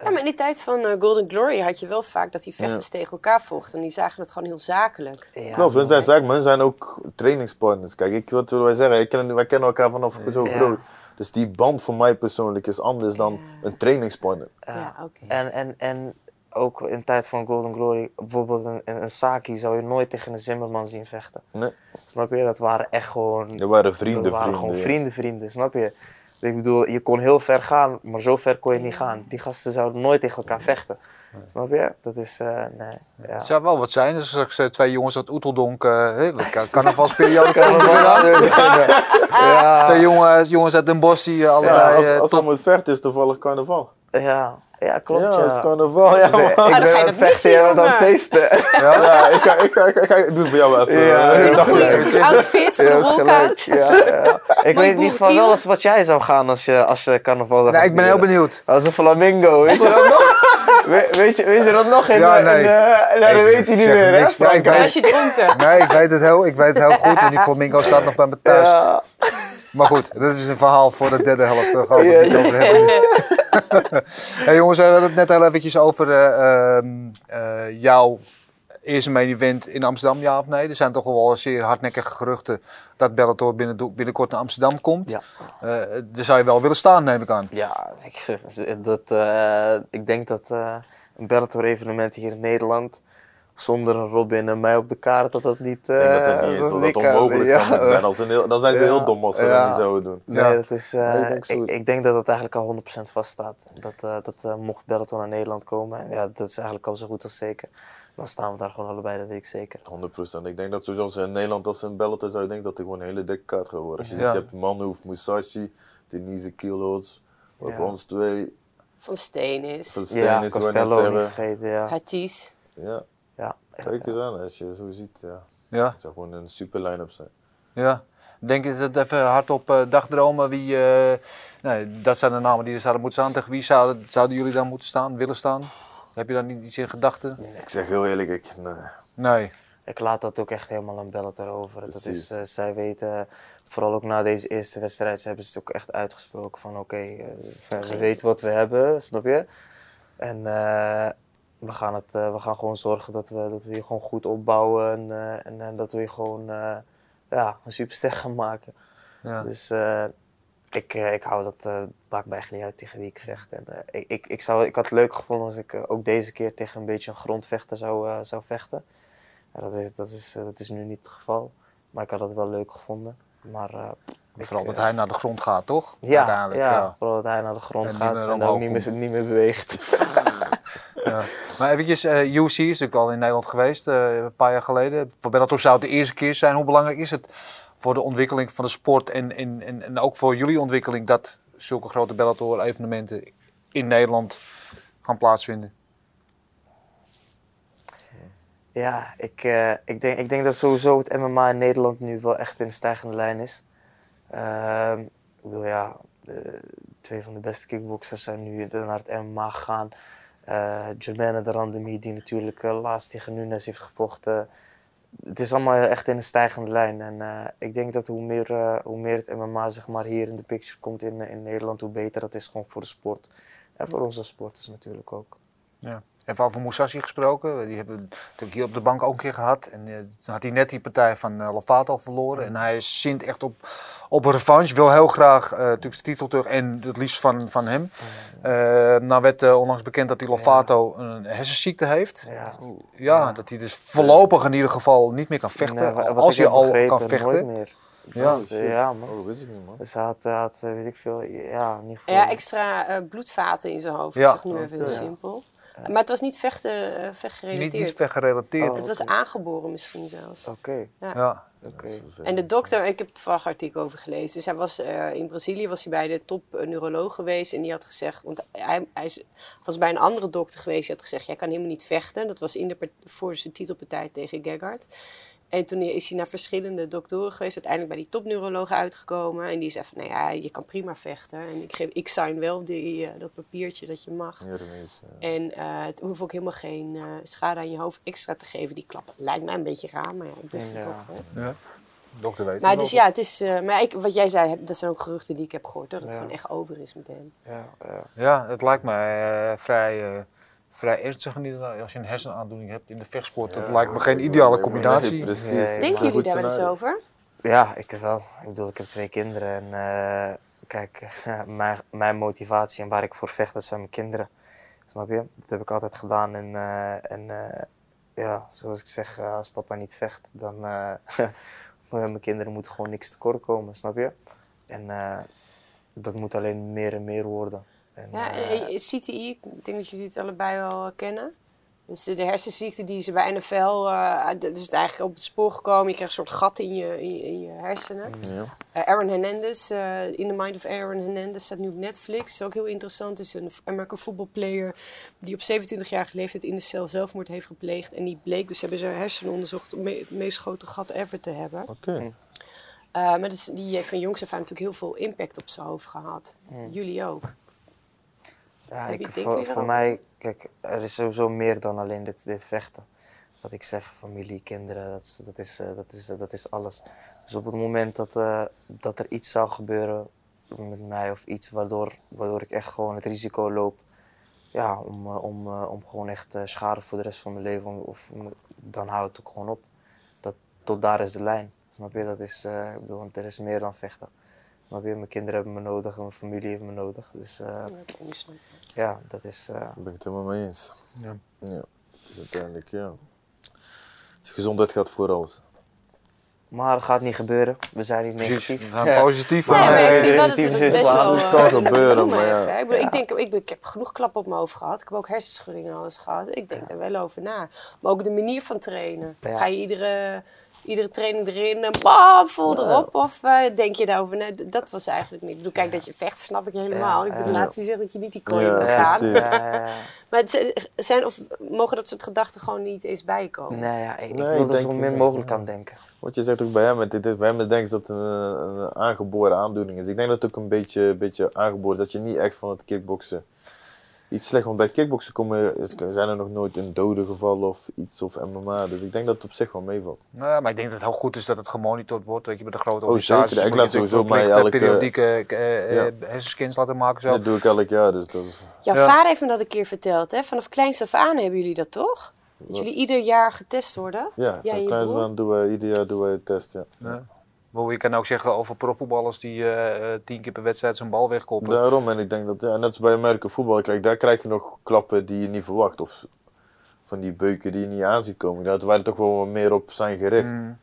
Ja, maar in die tijd van eh, Golden Glory had je wel vaak dat die vechters tegen elkaar vochten. En die zagen het gewoon heel zakelijk.
Ja,
Klopt, hun zijn, zeg maar, hun zijn ook trainingspartners. Kijk, ik, wat willen wij zeggen? Ik ken, wij kennen elkaar vanaf zo
Ja.
groot. Dus die band voor mij persoonlijk is anders dan een trainingspartner.
Ja, oké.
En, en, en ook in tijd van Golden Glory, bijvoorbeeld een, een, Saki zou je nooit tegen een Zimmerman zien vechten.
Nee,
Snap je? Dat waren echt gewoon
dat waren vrienden,
dat waren
vrienden.
gewoon
ja.
vrienden, vrienden, snap je? Ik bedoel, je kon heel ver gaan, maar zo ver kon je niet gaan. Die gasten zouden nooit tegen elkaar vechten. Snap je? Dat is, eh, nee. Ja.
Het zou wel wat zijn als straks eh, twee jongens uit Oeteldonk, kan- carnavalsperiode
er. Ja,
Twee jongens, jongens uit Den Bosch die eh,
Ja,
allebei
als, als
top...
moet vechten is toevallig carnaval.
ja, ja, klopt.
ja,
Ja,
het is carnaval. Ja,
Dus, eh,
man.
ik
dan
ben
ga je
aan het vechten, bent aan het feesten.
Ja, ik, ga, ik, ga, ik, ga, ik, ga, ik doe het voor jou even.
Ja,
Goeie
gelijk.
outfit voor de walkout.
Ja, ja. Ik weet in ieder geval wel eens wat jij zou gaan als je, als je carnaval zou
Nee,
gaan
ik ben heel benieuwd.
Als een flamingo, weet je dat nog? We- weet, je, weet je dat nog? In,
Ja,
eh,
nee.
in, eh, nou, dat weet hij niet meer, hè?
niks, maar ik
Frank?
Als je dronken.
Nee, ik weet het heel, ik weet het heel goed. En die flamingo staat nog bij me thuis. Maar goed, dat is een verhaal voor de derde helft. Daar gaan we het niet over hebben. hey, jongens, we hadden het net al eventjes over ehm, eh, jouw eerste main event in Amsterdam, ja of nee? Er zijn toch wel zeer hardnekkige geruchten dat Bellator binnen, binnenkort naar Amsterdam komt.
Ja.
Eh, daar zou je wel willen staan, neem ik aan.
ja ik, dat, ik denk dat een Bellator evenement hier in Nederland zonder een Robin en mij op de kaart, dat dat niet...
Ik denk dat het
eh,
niet is, dat dat onmogelijk
Ja,
zou moeten zijn. Als een heel, dan zijn ze
Ja.
heel dom als ze
Ja.
dat niet zouden doen.
Nee,
Ja.
dat is, eh,
Nee, ik denk zo.
ik, ik denk dat dat eigenlijk al 100% vaststaat. Dat, eh, dat eh, mocht Bellator naar Nederland komen, en ja, dat is eigenlijk al zo goed als zeker. Dan staan we daar gewoon allebei, dat weet ik zeker.
100%. Ik denk dat sowieso als in Nederland als ze een Bellator zou, ik denk dat het gewoon een hele dikke kaart gaat worden. Als je
Ja.
ziet, je hebt Manhoef, Musashi, Denise Kielhoots, op
Ja.
ons twee,
Van Steen is.
van Steen
Ja,
is
Costello niet vergeten, ja.
Hatis.
Ja,
ja.
kijk eens aan als je zo ziet. Ja.
Ja,
Het zou gewoon een super line-up zijn.
ja. Denk je dat even hardop eh dagdromen? Wie, eh, nee, dat zijn de namen die er zouden moeten staan. Tegen wie zouden, zouden jullie dan moeten staan, willen staan? Heb je daar niet iets in gedachten?
Ik zeg heel eerlijk, ik, nee.
Nee.
ik laat dat ook echt helemaal aan Bellator over. Dat is, eh, zij weten, vooral ook na deze eerste wedstrijd, ze hebben ze het ook echt uitgesproken van oké, we- weten wat we hebben, snap je? En eh, we, gaan het, eh, we gaan gewoon zorgen dat we, dat we je gewoon goed opbouwen en, eh, en, en dat we je gewoon eh, ja, een superster gaan maken.
Ja.
Dus eh, ik, eh, ik hou dat, eh maakt mij echt niet uit tegen wie ik vecht. En, eh, ik, ik, ik, zou, ik had het leuk gevonden als ik eh, ook deze keer tegen een beetje een grondvechter zou, eh, zou vechten. Ja, dat, is, dat, is, eh, dat is nu niet het geval. Maar ik had het wel leuk gevonden. Maar, eh, ik,
Vooral dat
eh,
hij naar de grond gaat, toch?
ja,
Uiteindelijk,
ja, vooral dat hij naar de grond
En
gaat en ook
omhoog
niet meer, niet meer beweegt.
Maar eventjes, eh UC is natuurlijk al in Nederland geweest, eh, een paar jaar geleden. Voor Bellator zou het de eerste keer zijn. Hoe belangrijk is het voor de ontwikkeling van de sport en, en, en, ook voor jullie ontwikkeling dat zulke grote Bellator evenementen in Nederland gaan plaatsvinden?
Ja, ik, eh, ik, denk, ik denk dat sowieso het MMA in Nederland nu wel echt in de stijgende lijn is. Ehm, ik bedoel, ja, twee van de beste kickboxers zijn nu naar het MMA gegaan. Jermaine de Randemi, die natuurlijk eh, laatst tegen Nunes heeft gevochten. Het is allemaal echt in een stijgende lijn. En eh, ik denk dat hoe meer, hoe meer het MMA zeg maar, hier in de picture komt in, in Nederland, hoe beter dat is gewoon voor de sport. En voor onze sporters natuurlijk ook.
Ja. Even over Musashi gesproken. Die hebben we natuurlijk hier op de bank ook een keer gehad. En eh, toen had hij net die partij van eh, Lovato verloren. En hij zint echt op, op een revanche. Wil heel graag eh, natuurlijk de titel terug en het liefst van, van hem. Eh nou werd onlangs bekend dat die Lovato een hersenziekte heeft.
Ja.
Ja, dat hij dus voorlopig in ieder geval niet meer kan vechten.
Nee,
als
heb
al kan vechten.
meer.
Ja.
Dus, ja, man.
Oh, dat wist ik niet, man.
Dus hij had, had weet ik veel, ja, in ieder geval.
Ja, extra eh, bloedvaten in zijn hoofd.
Ja.
Zeg nu even heel
Ja.
simpel. Maar het was niet vechten, eh,
Niet,
vechtgerelateerd.
niet vechtgerelateerd.
Oh.
Het was aangeboren misschien zelfs.
Oké,
Ja.
oké.
En de dokter, ik heb het toevallig artikel over gelezen. Dus hij was eh, in Brazilië was hij bij de top eh, neuroloog geweest. En die had gezegd, want hij, hij is- was bij een andere dokter geweest. Die had gezegd, jij kan helemaal niet vechten. Dat was in de, voor zijn titelpartij tegen Gegard. En toen is hij naar verschillende doktoren geweest. Uiteindelijk bij die topneuroloog uitgekomen. En die zei van, nou ja, je kan prima vechten. En ik, geef, ik sign wel die, eh, dat papiertje dat je mag.
Ja, dat is, eh,
En eh, het hoeft ook helemaal geen eh, schade aan je hoofd extra te geven, die klappen. Lijkt mij een beetje raar, maar ja, ik ben geen
Ja.
dokter.
ja. Dokter weet
Maar
het
dus
wel.
ja, het is. eh, maar ik, wat jij zei, heb- dat zijn ook geruchten die ik heb gehoord, hoor, dat het gewoon echt over is met hem.
Ja, ja.
Ja, het lijkt mij eh, vrij, eh, vrij ernstig inderdaad. Als je een hersenaandoening hebt in de vechtsport, dat lijkt me geen ideale
nee,
combinatie.
precies.
Denken jullie daar wel eens over?
ja, ik wel. Ik bedoel, ik heb twee kinderen en eh, kijk, mijn, mijn motivatie en waar ik voor vecht, dat zijn mijn kinderen. Snap je? Dat heb ik altijd gedaan en, eh, en eh, ja, zoals ik zeg, als papa niet vecht, dan eh mijn kinderen moeten gewoon niks tekort komen, snap je? En eh, dat moet alleen meer en meer worden. En,
Ja,
eh,
en, eh, CTI, ik denk dat jullie het allebei wel eh, kennen. Dus de hersenziekte die ze bij NFL, eh dat is het eigenlijk op het spoor gekomen. Je krijgt een soort gat in je, in je, in je hersenen.
Ja.
Eh, Aaron Hernandez, eh, In the Mind of Aaron Hernandez, staat nu op Netflix. is ook heel interessant. is een American football player die op 27-jarige leeftijd in de cel zelfmoord heeft gepleegd. En die bleek, dus hebben ze hersenen onderzocht om me- het meest grote gat ever te hebben.
Oké.
Eh, maar dus, die heeft van jongs af aan natuurlijk heel veel impact op zijn hoofd gehad. Jullie ook.
Ja, ik, voor, voor mij, kijk, er is sowieso meer dan alleen dit, dit vechten. Wat ik zeg, familie, kinderen, dat is, dat is, eh, dat is, dat is alles. Dus op het moment dat, eh, dat er iets zou gebeuren met mij of iets waardoor, waardoor ik echt gewoon het risico loop ja, om, eh, om, om gewoon echt schade voor de rest van mijn leven, of, dan houdt het ook gewoon op. Dat, tot daar is de lijn. Snap je? Dat is, ik bedoel, er is meer dan vechten. Snap je? Mijn kinderen hebben me nodig, mijn familie heeft me nodig. Dus eh,
Dat
ja, dat is. eh,
Daar ben ik het helemaal mee eens.
Ja.
Ja. Dus uiteindelijk, ja. Dus gezondheid gaat voor alles.
maar het gaat niet gebeuren. We zijn niet negatief.
we zijn positief.
Nee,
maar,
maar ik vind wel dat
relatief
het
is
best
waar.
wel...
Het kan
ik
gebeuren, maar ja.
even. Ik, bedoel, ik, denk, ik, ik heb genoeg klappen op mijn hoofd gehad. Ik heb ook hersenschuddingen en alles gehad. Ik denk daar wel over na. Maar ook de manier van trainen.
Ja.
Ga je iedere, iedere training erin en bam, vol erop? Of eh, denk je daarover? D- Dat was eigenlijk meer. Ik bedoel, kijk, dat je vecht snap ik helemaal. Ik bedoel, laatst gezegd dat je niet die kooi moet gaan. Maar het zijn- of mogen dat soort gedachten gewoon niet eens bijkomen?
Nee, ja, ik, ik
Nee,
wil
ik
er zo min mogelijk aan denken.
Wat je zegt ook bij hem, het, het, bij hem denk ik dat het een, een aangeboren aandoening is. Ik denk dat het ook een beetje, een beetje aangeboren is, dat je niet echt van het kickboksen iets slecht. Want bij kickboksen komen, zijn er nog nooit in doden gevallen of iets of MMA. Dus ik denk dat het op zich wel meevalt.
Nou, maar ik denk dat het heel goed is dat het gemonitord wordt. Dat je bij de grote
Oh,
organisaties
zeker. Ik laat sowieso mij elke-
periodieke eh,
Ja.
eh, hersenscans laten maken. Zo.
Dat doe ik elk jaar, dus dat is...
Jouw
Ja.
vader heeft me dat een keer verteld, hè? Vanaf kleins af aan hebben jullie dat toch? Dat jullie ieder jaar getest worden?
Ja, van kleins aan doen wij, ieder jaar doen wij een test, ja.
Ja. Maar je kan ook zeggen over profvoetballers die eh, eh, tien keer per wedstrijd zijn bal wegkoppen.
Daarom, en ik denk dat, ja, net als bij Amerika voetbal, daar krijg je nog klappen die je niet verwacht. Of van die beuken die je niet aan ziet komen. Dat wij er toch wel meer op zijn gericht.
Mm.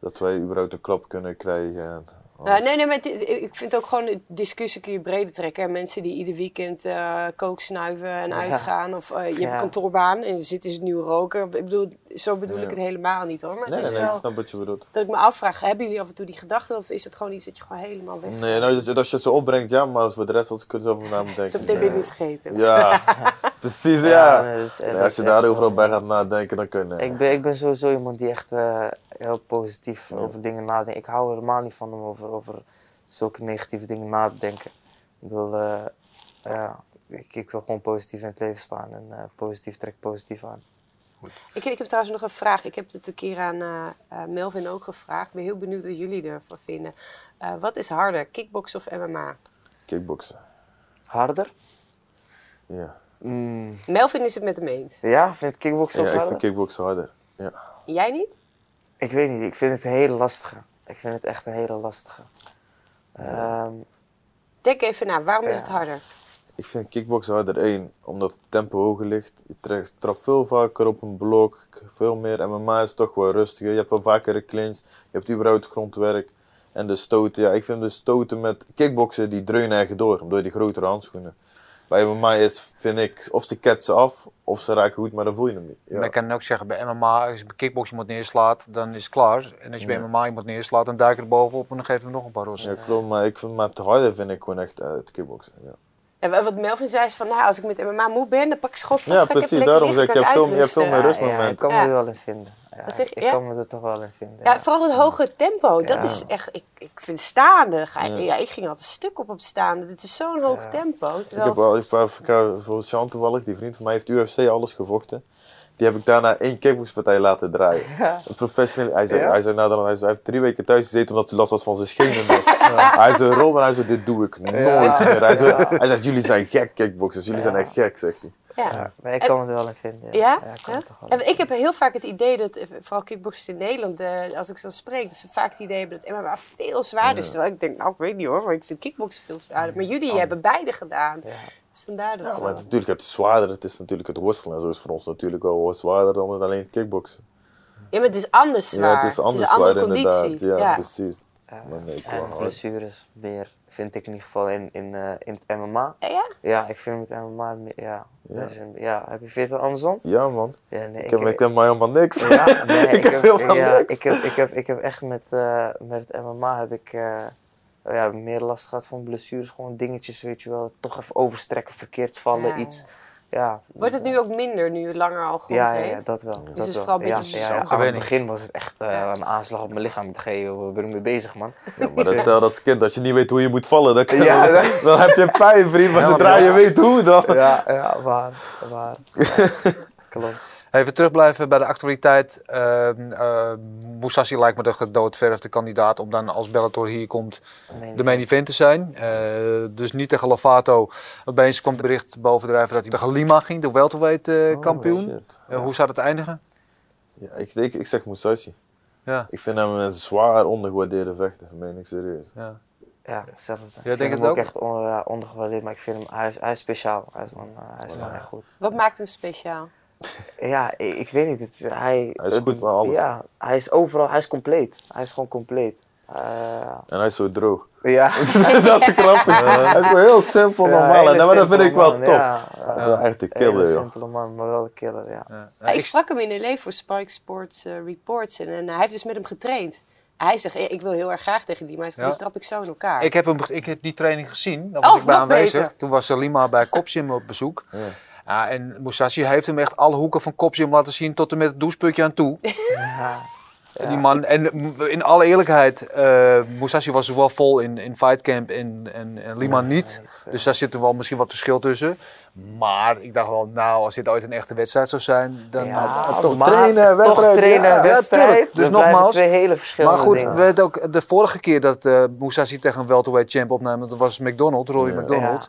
Dat wij überhaupt een klap kunnen krijgen.
Nou, nee, nee, maar het- ik vind ook gewoon de discussie kun je breder trekken. hè. Mensen die ieder weekend eh kook snuiven en
Ja.
uitgaan. Of eh, je hebt een kantoorbaan en je zit dus nieuw roken. Ik bedoel, zo bedoel
Ja.
ik het helemaal niet hoor. Maar
nee,
het is
nee, ik
wel
snap wat je bedoelt.
dat ik me afvraag, hebben jullie af en toe die gedachten? Of is het gewoon iets dat je gewoon helemaal weg...
Nee, nou, dus als je het zo opbrengt, ja, maar voor de rest als ik er zo over na moet
Dus
denken.
ben je
nee.
het weer vergeten.
Ja, precies, ja.
Nee,
Nee, als je
echt
daar
zo.
overal bij gaat nadenken, dan kun je.
Ik ben, ik ben sowieso iemand die echt eh, heel positief over dingen nadenkt. Ik hou helemaal niet van om over, over zulke negatieve dingen na te denken. Ik wil, eh, ja, ik, ik wil gewoon positief in het leven staan en eh, positief trek positief aan.
Ik, ik heb trouwens nog een vraag. Ik heb het een keer aan Melvin ook gevraagd. Ik ben heel benieuwd wat jullie ervan vinden. Eh, wat is harder, kickboksen of MMA?
Kickboksen,
Harder?
ja.
Mm,
Melvin is het met hem eens.
ja, vind ik kickboksen
Ja,
ook
ik
harder?
vind kickboksen harder. Ja.
Jij niet?
Ik weet niet, ik vind het een hele lastige. Ik vind het echt een hele lastige. Ehm,
Denk even na, waarom is
Ja.
het harder?
Ik vind kickboksen harder één, omdat het tempo hoger ligt. Je trekt, trapt veel vaker op een blok, veel meer. MMA is toch wel rustiger. Je hebt wel vaker een clinch, je hebt überhaupt grondwerk. En de stoten, ja, ik vind de stoten met kickboksen, die dreunen echt door, omdat je die grotere handschoenen. Bij MMA is, vind ik, of ze ketsen af, of ze raken goed, maar dan voel je hem niet. Ja.
Maar ik kan ook zeggen, bij MMA, als je bij kickbox iemand neerslaat, dan is het klaar. En als je bij
Ja.
MMA iemand neerslaat, dan duik je er bovenop en dan geven we nog een paar rossen.
Ja, klopt, maar ik vind maar het harder vind ik gewoon echt eh, het kickboksen. Ja,
En wa- wat Melvin zei is van, nou, als ik met MMA moe ben, dan pak ik ze gewoon vast.
ja precies, daarom zeg ik, je hebt veel, je hebt veel meer
uitrusten.
ja, ik
rustmomenten.
kan me
Ja.
er wel in vinden. Ja,
Wat zeg je?
ik
Ja?
kan me er toch wel in vinden.
Ja, vooral het hoge tempo. Dat is echt, ik, ik vind staande. Ga,
Ja.
ja. ik ging altijd stuk op op het staande. Dit is zo'n hoog
Ja.
tempo.
Ik heb wel, ik heb voor Sean toevallig, die vriend van mij heeft UFC alles gevochten. Die heb ik daarna één kickboxpartij laten draaien. Een professioneel. Hij zei,
Ja?
hij zei hij, zei, hij heeft drie weken thuis gezeten omdat hij last was van zijn schenen. Hij zei, Rob, en hij zei, dit doe ik nooit meer. Hij zei, hij zei, jullie zijn gek kickboxers, jullie zijn echt gek, zegt hij.
Ja.
Ja, ik kan er wel in vinden.
Ja?
ik
Ja?
toch wel
En ik heb heel vaak het idee dat, eh, vooral kickboxers in Nederland, eh, als ik zo spreek, dat ze vaak het idee hebben dat MMA veel zwaarder is. Terwijl ik denk, nou, ik weet niet hoor, maar ik vind kickboksen veel zwaarder. Maar jullie hebben beide gedaan.
Ja.
Dus vandaar dat
Ja,
zo.
maar het, is natuurlijk, het is zwaarder, het is natuurlijk het worstelen. En zo is voor ons natuurlijk wel wat zwaarder dan het alleen het kickboksen.
Ja, maar het is anders zwaar.
Ja, het is anders
een andere
zwaar inderdaad.
conditie.
Ja,
Ja.
precies. Maar nee, ik wil
En
hard.
blessures meer, vind ik in ieder geval in, in, eh, in het MMA.
Ja, ja?
Ja, ik vind met MMA ja. dat is een- ja. Heb je vind je het andersom?
Ja man,
Ja, nee,
ik heb, ik heb maar helemaal niks.
Ja, nee,
ik heb helemaal
ja,
niks.
Ik heb, ik, heb, ik heb echt met, eh, met het MMA heb ik eh, ja, meer last gehad van blessures. Gewoon dingetjes, weet je wel. Toch even overstrekken, verkeerd vallen,
Ja,
iets. Ja.
Wordt het nu ook minder, nu je langer al grond
Ja, ja, ja, dat wel.
het
dat
is
wel.
vooral een
ja,
beetje
ja, ja, Aan het begin was het echt eh, een aanslag op mijn lichaam. Ik dacht, hey, joh, waar ben ik mee bezig, man?
Ja, maar dat is hetzelfde als kind. Als je niet weet hoe je moet vallen, dan, dan heb je pijn, vriend. Maar zodra je weet hoe, dan...
Ja, ja, waar, waar. Klopt.
Even terugblijven bij de actualiteit. Moussassi lijkt me de gedoodverfde kandidaat om dan als Bellator hier komt de main event te zijn. Eh, dus niet tegen Lovato. Opeens komt het bericht bovendrijven dat hij tegen Lima ging, de welterweight eh, kampioen. Eh, hoe zou het eindigen?
Ja, ik, ik, ik zeg Musashi.
Ja,
Ik vind hem een zwaar ondergewaardeerde vechter, dat meen ik serieus.
ja.
Ja, hetzelfde.
Ja,
ik
denk
vind
het
hem ook
ook?
echt on, ja, ondergewaardeerd, maar ik vind hem, hij is, hij is speciaal. Hij is eh, hij is echt goed.
Wat maakt hem speciaal?
Ja, ik, ik weet niet. Het, is- hij,
Hij is goed met alles.
Ja, hij is overal, hij is compleet. Hij is gewoon compleet. Eh,
En hij is zo droog.
ja.
dat is grappig. Hij is gewoon heel simpel,
Ja,
normaal. En maar dat vind ik wel
man,
tof.
Ja,
Hij is wel echt een killer, joh.
simpele man, maar wel een killer, ja.
Ik sprak hem in L.A. voor Spike Sports eh, Reports en, en hij heeft dus met hem getraind. Hij zegt, ik wil heel erg graag tegen die, maar hij zegt,
Ja.
die trap ik zo in elkaar.
Ik heb, hem, ik heb die training gezien, daar was
Oh,
ik bij aanwezig.
beter.
Toen was Lima bij Kopsim op bezoek.
Ja.
En Musashi heeft hem echt alle hoeken van Kopsim laten zien tot en met het doucheputje aan toe.
Ja,
Die man, en in alle eerlijkheid, eh Musashi was wel vol in, in Fightcamp en, en, en Lima niet. Dus daar zit er wel misschien wat verschil tussen. Maar ik dacht wel, nou, als dit ooit een echte wedstrijd zou zijn, dan...
Ja,
toch
maar
trainen,
toch
wedstrijd,
trainen, wedstrijd.
Dus nogmaals,
twee hele verschillende
Maar goed,
dingen.
we ook de vorige keer dat eh Musashi tegen een welterweight champ opnam, dat was McDonald, Rory. McDonald.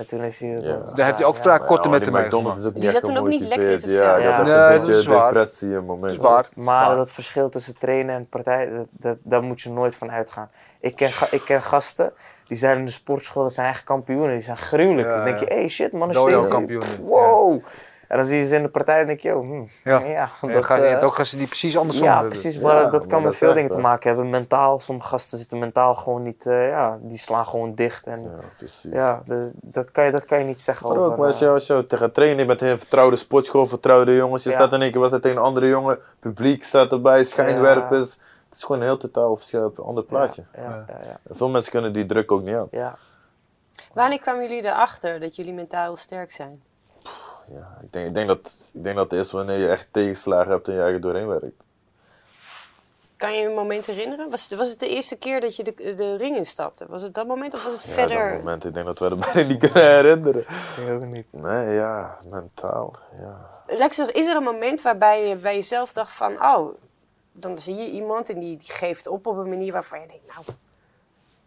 En toen heeft hij...
Ja.
Daar heeft hij ook vrij korte
maar
metten
die
mee
is ook
Die
niet
zat toen ook niet lekker in zijn.
Ja,
Nee,
een
dat
beetje
is waar.
depressie in moment.
Dat is waar.
Maar dat verschil tussen trainen en partij, dat, dat, daar moet je nooit van uitgaan. Ik ken, ik ken gasten, die zijn in de sportschool, dat zijn eigen kampioenen, die zijn gruwelijk.
Ja,
dan denk je, hey shit man,
Dojo
steeds-
kampioenen,
Wow. En dan zie je ze in de partij en denk je, oh, hm,
Ja.
ja.
En
dat,
ga, ook gasten die precies andersom
ja,
hebben.
precies.
Ja,
Maar dat kan
dat
met veel
echt,
dingen te maken hebben. Mentaal, sommige gasten zitten mentaal gewoon niet, eh, ja, die slaan gewoon dicht. En,
Ja,
ja,
precies.
dus dat, kan je, dat kan je niet zeggen
Maar
over...
ook, maar als je,
eh,
als je tegen trainen met een vertrouwde sportschool, vertrouwde jongens, je
Ja.
staat in één keer was het tegen een andere jongen, publiek staat erbij, schijnwerpers. Het is gewoon een heel totaal verschil op een ander plaatje.
Ja, ja, ja, ja.
Veel mensen kunnen die druk ook niet aan.
ja.
Wanneer kwamen jullie erachter dat jullie mentaal sterk zijn?
Ja, ik, denk, ik, denk dat, ik denk dat het is wanneer je echt tegenslagen hebt en je eigen doorheen werkt.
Kan je een moment herinneren? Was het, was het de eerste keer dat je de, de ring instapte? Was het dat moment of was het
Ja,
verder?
dat moment, ik denk dat we er bijna niet kunnen herinneren.
Ik ook niet.
Nee, ja, mentaal, ja.
Zeggen, is er een moment waarbij je bij jezelf dacht van... Oh, dan zie je iemand en die, die geeft op op een manier waarvan je denkt... Nou,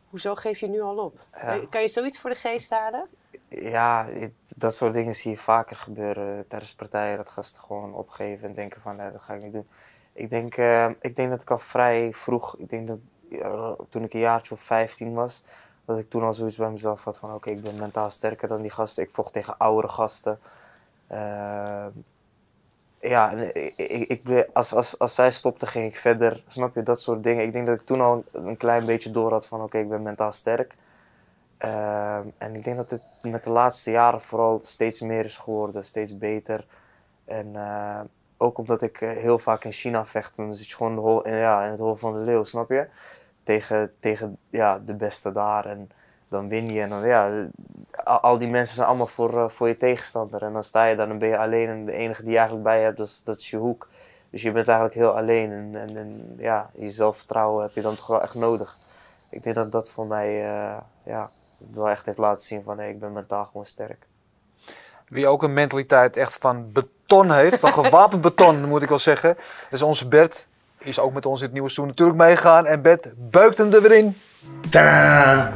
hoezo geef je nu al op?
Ja.
Kan je zoiets voor de geest halen?
Ja, dat soort dingen zie je vaker gebeuren tijdens partijen. Dat gasten gewoon opgeven en denken van, nee, dat ga ik niet doen. Ik denk, eh, ik denk dat ik al vrij vroeg, ik denk dat toen ik een jaartje of 15 was, dat ik toen al zoiets bij mezelf had van, oké, ik ben mentaal sterker dan die gasten. Ik vocht tegen oudere gasten. Eh, ja, en ik, ik, als, als, als zij stopte, ging ik verder. Snap je, dat soort dingen. Ik denk dat ik toen al een klein beetje door had van, oké, ik ben mentaal sterk. Ehm, en ik denk dat het met de laatste jaren vooral steeds meer is geworden, steeds beter. En eh, ook omdat ik eh, heel vaak in China vecht, dan zit je gewoon in, de in, ja, in het hol van de leeuw, snap je? Tegen, tegen ja, de beste daar. En dan win je. En dan, ja, al, die mensen zijn allemaal voor, eh, voor je tegenstander. En dan sta je daar, dan ben je alleen. En de enige die je eigenlijk bij je hebt, dat is, dat je hoek. Dus je bent eigenlijk heel alleen. En, en, en ja, je zelfvertrouwen heb je dan toch wel echt nodig. Ik denk dat dat voor mij eh, ja, wel echt heeft laten zien van hey, ik ben mentaal gewoon sterk.
Wie ook een mentaliteit echt van beton heeft, van gewapend beton moet ik wel zeggen, is onze Bert. Is ook met ons in het nieuwe seizoen natuurlijk meegegaan. En Bert beukt hem er weer in.
Tadaa!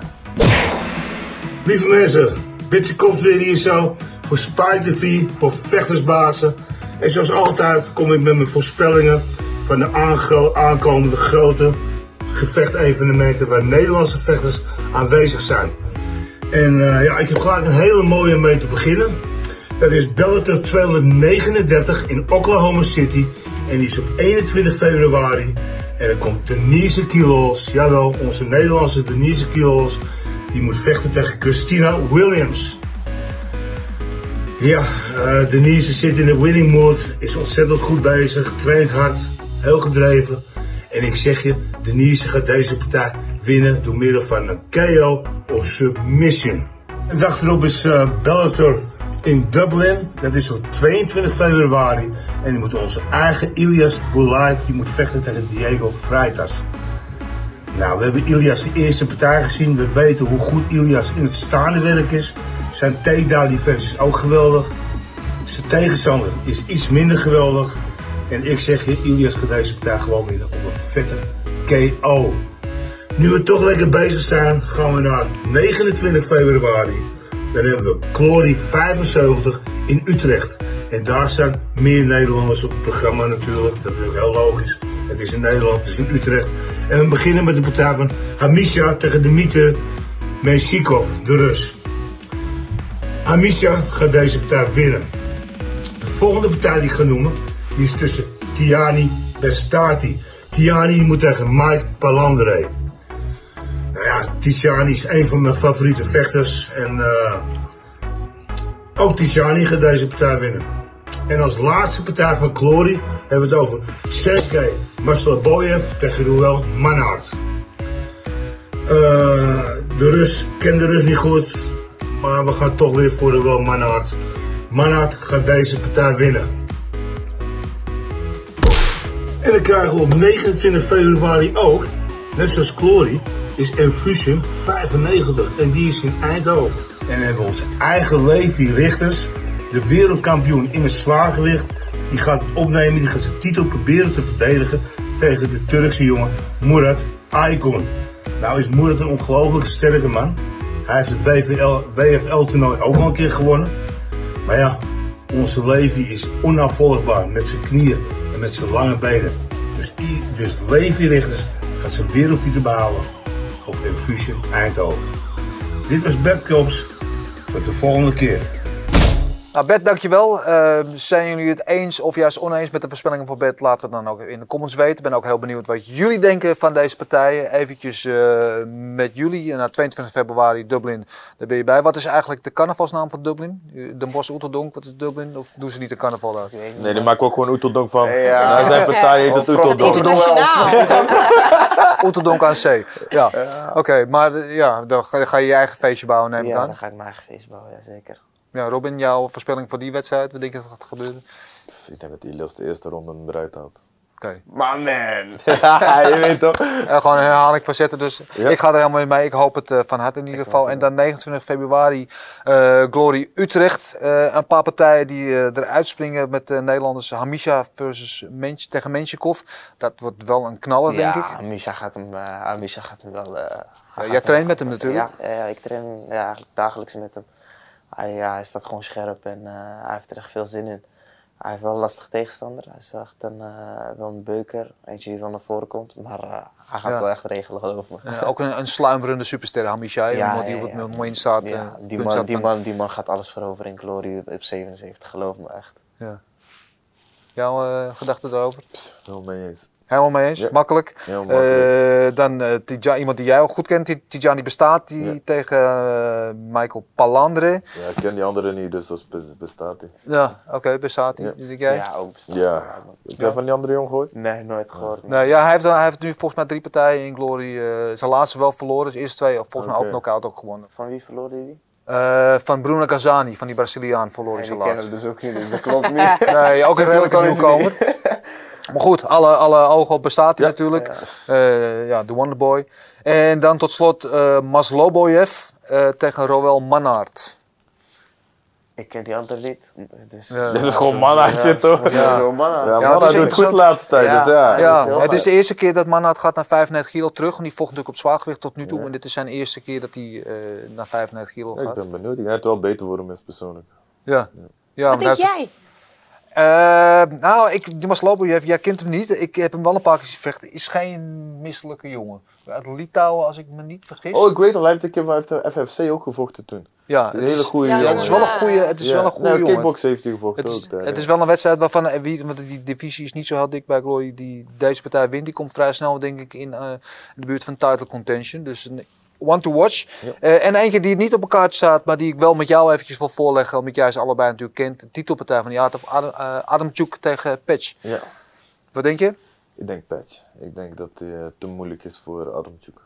Lieve mensen, Bitje komt weer hier zo voor TV, voor vechtersbazen. En zoals altijd kom ik met mijn voorspellingen van de aankomende grote gevechtevenementen waar Nederlandse vechters aanwezig zijn. En eh, ja, ik heb gelijk een hele mooie mee te beginnen. Dat is Bellator 239 in Oklahoma City. En die is op 21 februari. En er komt Denise Kilos, jawel, onze Nederlandse Denise Kilos. Die moet vechten tegen Christina Williams. Ja, eh, Denise zit in de winning mood, is ontzettend goed bezig, traint hard, heel gedreven. En ik zeg je, Denise gaat deze partij winnen door middel van een KO of submission. Een dag erop is eh, Bellator in Dublin. Dat is op 22 februari. En die moet onze eigen Ilias Boulaye, die moet vechten tegen Diego Freitas. Nou, we hebben Ilias de eerste partij gezien. We weten hoe goed Ilias in het staande werk is. Zijn takedown defense is ook geweldig. Zijn tegenstander is iets minder geweldig. En ik zeg je, Ilias gaat deze partij gewoon winnen op een vette KO. Nu we toch lekker bezig zijn, gaan we naar 29 februari. Dan hebben we Glory 75 in Utrecht. En daar staan meer Nederlanders op het programma natuurlijk. Dat is ook heel logisch. Het is in Nederland, het is in Utrecht. En we beginnen met de partij van Hamisha tegen Dmitri Menshikov, de Rus. Hamisha gaat deze partij winnen. De volgende partij die ik ga noemen, die is tussen Tiani Bestati. Tiani moet tegen Mike Palandre. Tijani is een van mijn favoriete vechters. En eh, ook Tijani gaat deze partij winnen. En als laatste partij van Glory hebben we het over Sergej Masleboyev tegen Ruel Manhart. Eh, de Rus kent de Rus niet goed, maar we gaan toch weer voor Ruel Manhart. Manhart gaat deze partij winnen. En dan krijgen we op 29 februari ook, net zoals Glory, is Infusion 95 en die is in Eindhoven. En dan hebben we onze eigen Levi Richters, de wereldkampioen in het zwaargewicht. Die gaat opnemen, die gaat zijn titel proberen te verdedigen tegen de Turkse jongen Murat Aykun. Nou is Murat een ongelooflijk sterke man. Hij heeft het WFL-toernooi ook al een keer gewonnen. Maar ja, onze Levi is onafvolgbaar met zijn knieën en met zijn lange benen. Dus, dus Levi Richters gaat zijn wereldtitel behalen op Infusion Eindhoven. Dit was Bert Kops. Tot de volgende keer.
Nou, Bert, dankjewel. Eh, zijn jullie het eens of juist oneens met de voorspellingen voor Bert? Laat het dan ook in de comments weten. Ik ben ook heel benieuwd wat jullie denken van deze partijen. Eventjes eh, met jullie. Na 22 februari Dublin, daar ben je bij. Wat is eigenlijk de carnavalsnaam van Dublin? Eh, Den Bosch Oeteldonk, wat is Dublin? Of doen ze niet de carnaval
niet.
Nee, die maken ook gewoon Oeteldonk van.
Ja.
Nou, zijn partij heet het Oeteldonk.
Oeteldonk aan zee. Ja, oké. maar ja, dan ga, ga je je eigen feestje bouwen, neem ik
Ja,
aan.
dan ga ik mijn eigen feest bouwen, ja zeker.
Ja, Robin, jouw voorspelling voor die wedstrijd? Wat denk je dat gaat gebeuren?
Pff, Ik denk dat Ilias de eerste ronde hem eruit houdt.
Oké.
Maar man! je weet toch?
Gewoon een herhaling van zetten. Dus
Ja.
ik ga er helemaal mee. Ik hoop het eh, van harte in ieder geval. En dan 29 februari eh, Glory Utrecht. Eh, een paar partijen die eruit springen met de Nederlanders. Hamisha versus Mensch, tegen Menschikov. Dat wordt wel een knaller, denk ik.
Ja, Misha gaat hem, eh Misha gaat hem wel...
jij traint met hem natuurlijk.
Ja, ja, ik train ja, dagelijks met hem. Hij, ja, hij staat gewoon scherp en hij heeft er echt veel zin in. Hij heeft wel een lastige tegenstander. Hij is wel echt een, eh, wel een beuker. Eentje die van naar voren komt. Maar eh, hij gaat
Ja.
het wel echt regelen, geloof me.
Eh, ook een, een sluimerende superster, Hamisha.
Ja,
iemand die
ja,
op
ja.
het moment staat. eh,
Ja, die, man, die, man, die man gaat alles veroveren in Glory op, op 77, geloof me echt.
Ja. Jouw eh, gedachten daarover?
Wel mee eens.
Helemaal mee eens?
Ja.
Makkelijk. Eh, dan eh, iemand die jij ook goed kent, Ti- Tijani bestaat, die
Ja.
tegen eh, Michael Palandre.
Ja, ik ken die andere niet, dus dat be- bestaat hij.
Ja, oké, bestaat die.
Ja.
Denk jij?
Ja, ook bestaat.
Ja. Heb jij van die andere jongen gehoord?
Nee, nooit gehoord. nee.
Nee, ja, hij heeft, hij heeft nu volgens mij drie partijen in Glory. eh, zijn laatste wel verloren, zijn eerste twee, of volgens mij ook knock-out ook gewonnen.
Van wie verloor die?
Eh, van Bruno Gazani, van die Braziliaan, verloor hij
Nee,
zijn
die kennen
laatste.
we dus ook niet, dus dat klopt niet.
Nee, ook een redelijke nieuwkomer. Maar goed, alle, alle ogen op bestaat hij
Ja.
natuurlijk. Eh, ja, de Wonderboy. En dan tot slot eh Masloboyev eh, tegen Roel Mannaert.
Ik ken die andere niet. Dus,
Ja.
Dit is gewoon mannaatje, toch?
Ja,
Ja.
zo mannen.
Ja,
Ja,
man,
het
doet goed de laatste tijd,
Ja.
dus ja.
Is
het is de eerste keer dat Mannaert gaat naar 95 kilo terug. Want die vocht natuurlijk op zwaargewicht tot nu toe. En dit is zijn eerste keer dat hij eh, naar 95 kilo
Ja, Ik
gaat.
ben benieuwd. Ik denk dat het wel beter voor hem is, persoonlijk.
Ja. ja
Wat
maar
denk jij?
Eh, nou, ik, die Masloboyev, jij kent hem niet. Ik heb hem wel een paar keer zien vechten. Is geen misselijke jongen. Uit Litouwen, als ik me niet vergis.
Oh, ik weet al, hij heeft een keer voor de FFC ook gevochten toen.
ja,
Een
het
hele
is,
goede
Ja,
jongen.
het is wel een goede, het is
Ja.
wel een goede
nee,
jongen.
kickbox heeft hij gevochten
Het is,
ook. daar,
het
ja.
is wel een wedstrijd waarvan, eh, wie, want die divisie is niet zo heel dik bij Glory. Die, deze partij wint, die komt vrij snel denk ik in, eh, in de buurt van title contention. Dus een one to watch.
Ja.
Eh, en eentje die niet op elkaar staat, maar die ik wel met jou eventjes wil voorleggen. Omdat jij ze allebei natuurlijk kent. De titelpartij van die Adam, Adam, Adamchuk tegen Patch.
Ja,
Wat denk je?
ik denk Patch. Ik denk dat hij eh, te moeilijk is voor Adamchuk.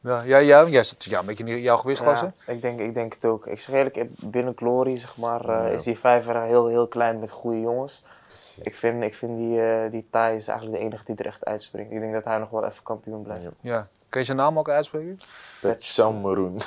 Ja, jij, jij, jij zit ja, een beetje in jouw gewichtsklasse.
Ja, ik, denk, ik denk het ook. Ik zeg eerlijk, binnen Glory zeg maar, eh,
Ja.
is die vijver heel, heel klein met goede jongens.
Precies.
Ik vind, ik vind die, die Thai is eigenlijk de enige die er echt uitspringt. Ik denk dat hij nog wel even kampioen blijft.
Ja.
Ja. Kun je zijn naam ook uitspreken?
Patch Cameroen.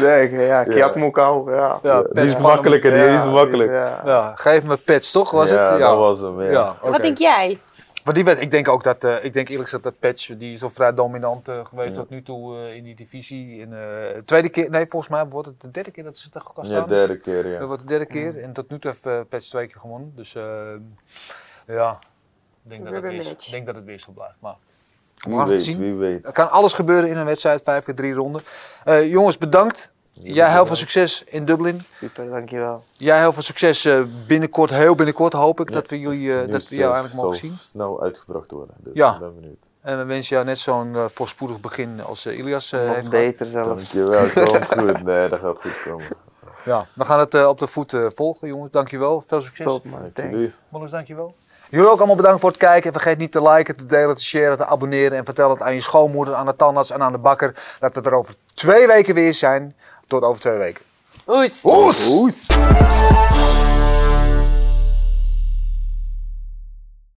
Nee, ja,
Kiat
Mokau, ja.
Ja,
die is makkelijker, die
Ja,
is makkelijk.
ja.
Ja, geef me Patch, toch? Was
ja,
het?
dat was hem. Ja.
Ja.
Wat denk jij?
Maar die werd, ik denk ook dat, eh, ik denk eerlijk gezegd dat Patch, die is al vrij dominant eh, geweest
Ja.
tot nu toe eh, in die divisie. In, eh, tweede keer, nee, volgens mij wordt het de derde keer dat ze tegen elkaar
Ja,
staan.
derde keer,
Dat
ja.
wordt de derde keer. En tot nu toe heeft Patch twee keer gewonnen. Dus eh, ja, ik denk dat, het weer, denk dat het weer zo blijft. Maar
Wie weet,
zien.
wie weet.
Er kan alles gebeuren in een wedstrijd, vijf keer drie ronden. Eh, jongens, bedankt. Jij heel veel succes in Dublin.
Super, dankjewel.
Jij heel veel succes eh, binnenkort, heel binnenkort hoop ik
Ja,
dat we jullie, eh, dat
nieuws,
we jou
eh,
eigenlijk mogen
zal
zien.
snel uitgebracht worden. Dus
Ja.
ik ben benieuwd.
En we wensen jou net zo'n eh, voorspoedig begin als eh, Ilias eh, heeft
Nog
gehad.
beter zelfs.
Dankjewel, komt goed. Nee, dat gaat goed komen.
Ja, we gaan het eh, op de voet eh, volgen, jongens. Dankjewel. Veel succes.
Top man,
Dank
thanks.
jullie.
Molles, dankjewel. Jullie ook allemaal bedankt voor het kijken. Vergeet niet te liken, te delen, te sharen, te abonneren. En vertel het aan je schoonmoeder, aan de tandarts en aan de bakker. Dat we er over twee weken weer zijn. Tot over twee weken.
Oes.
Oes!
Oes.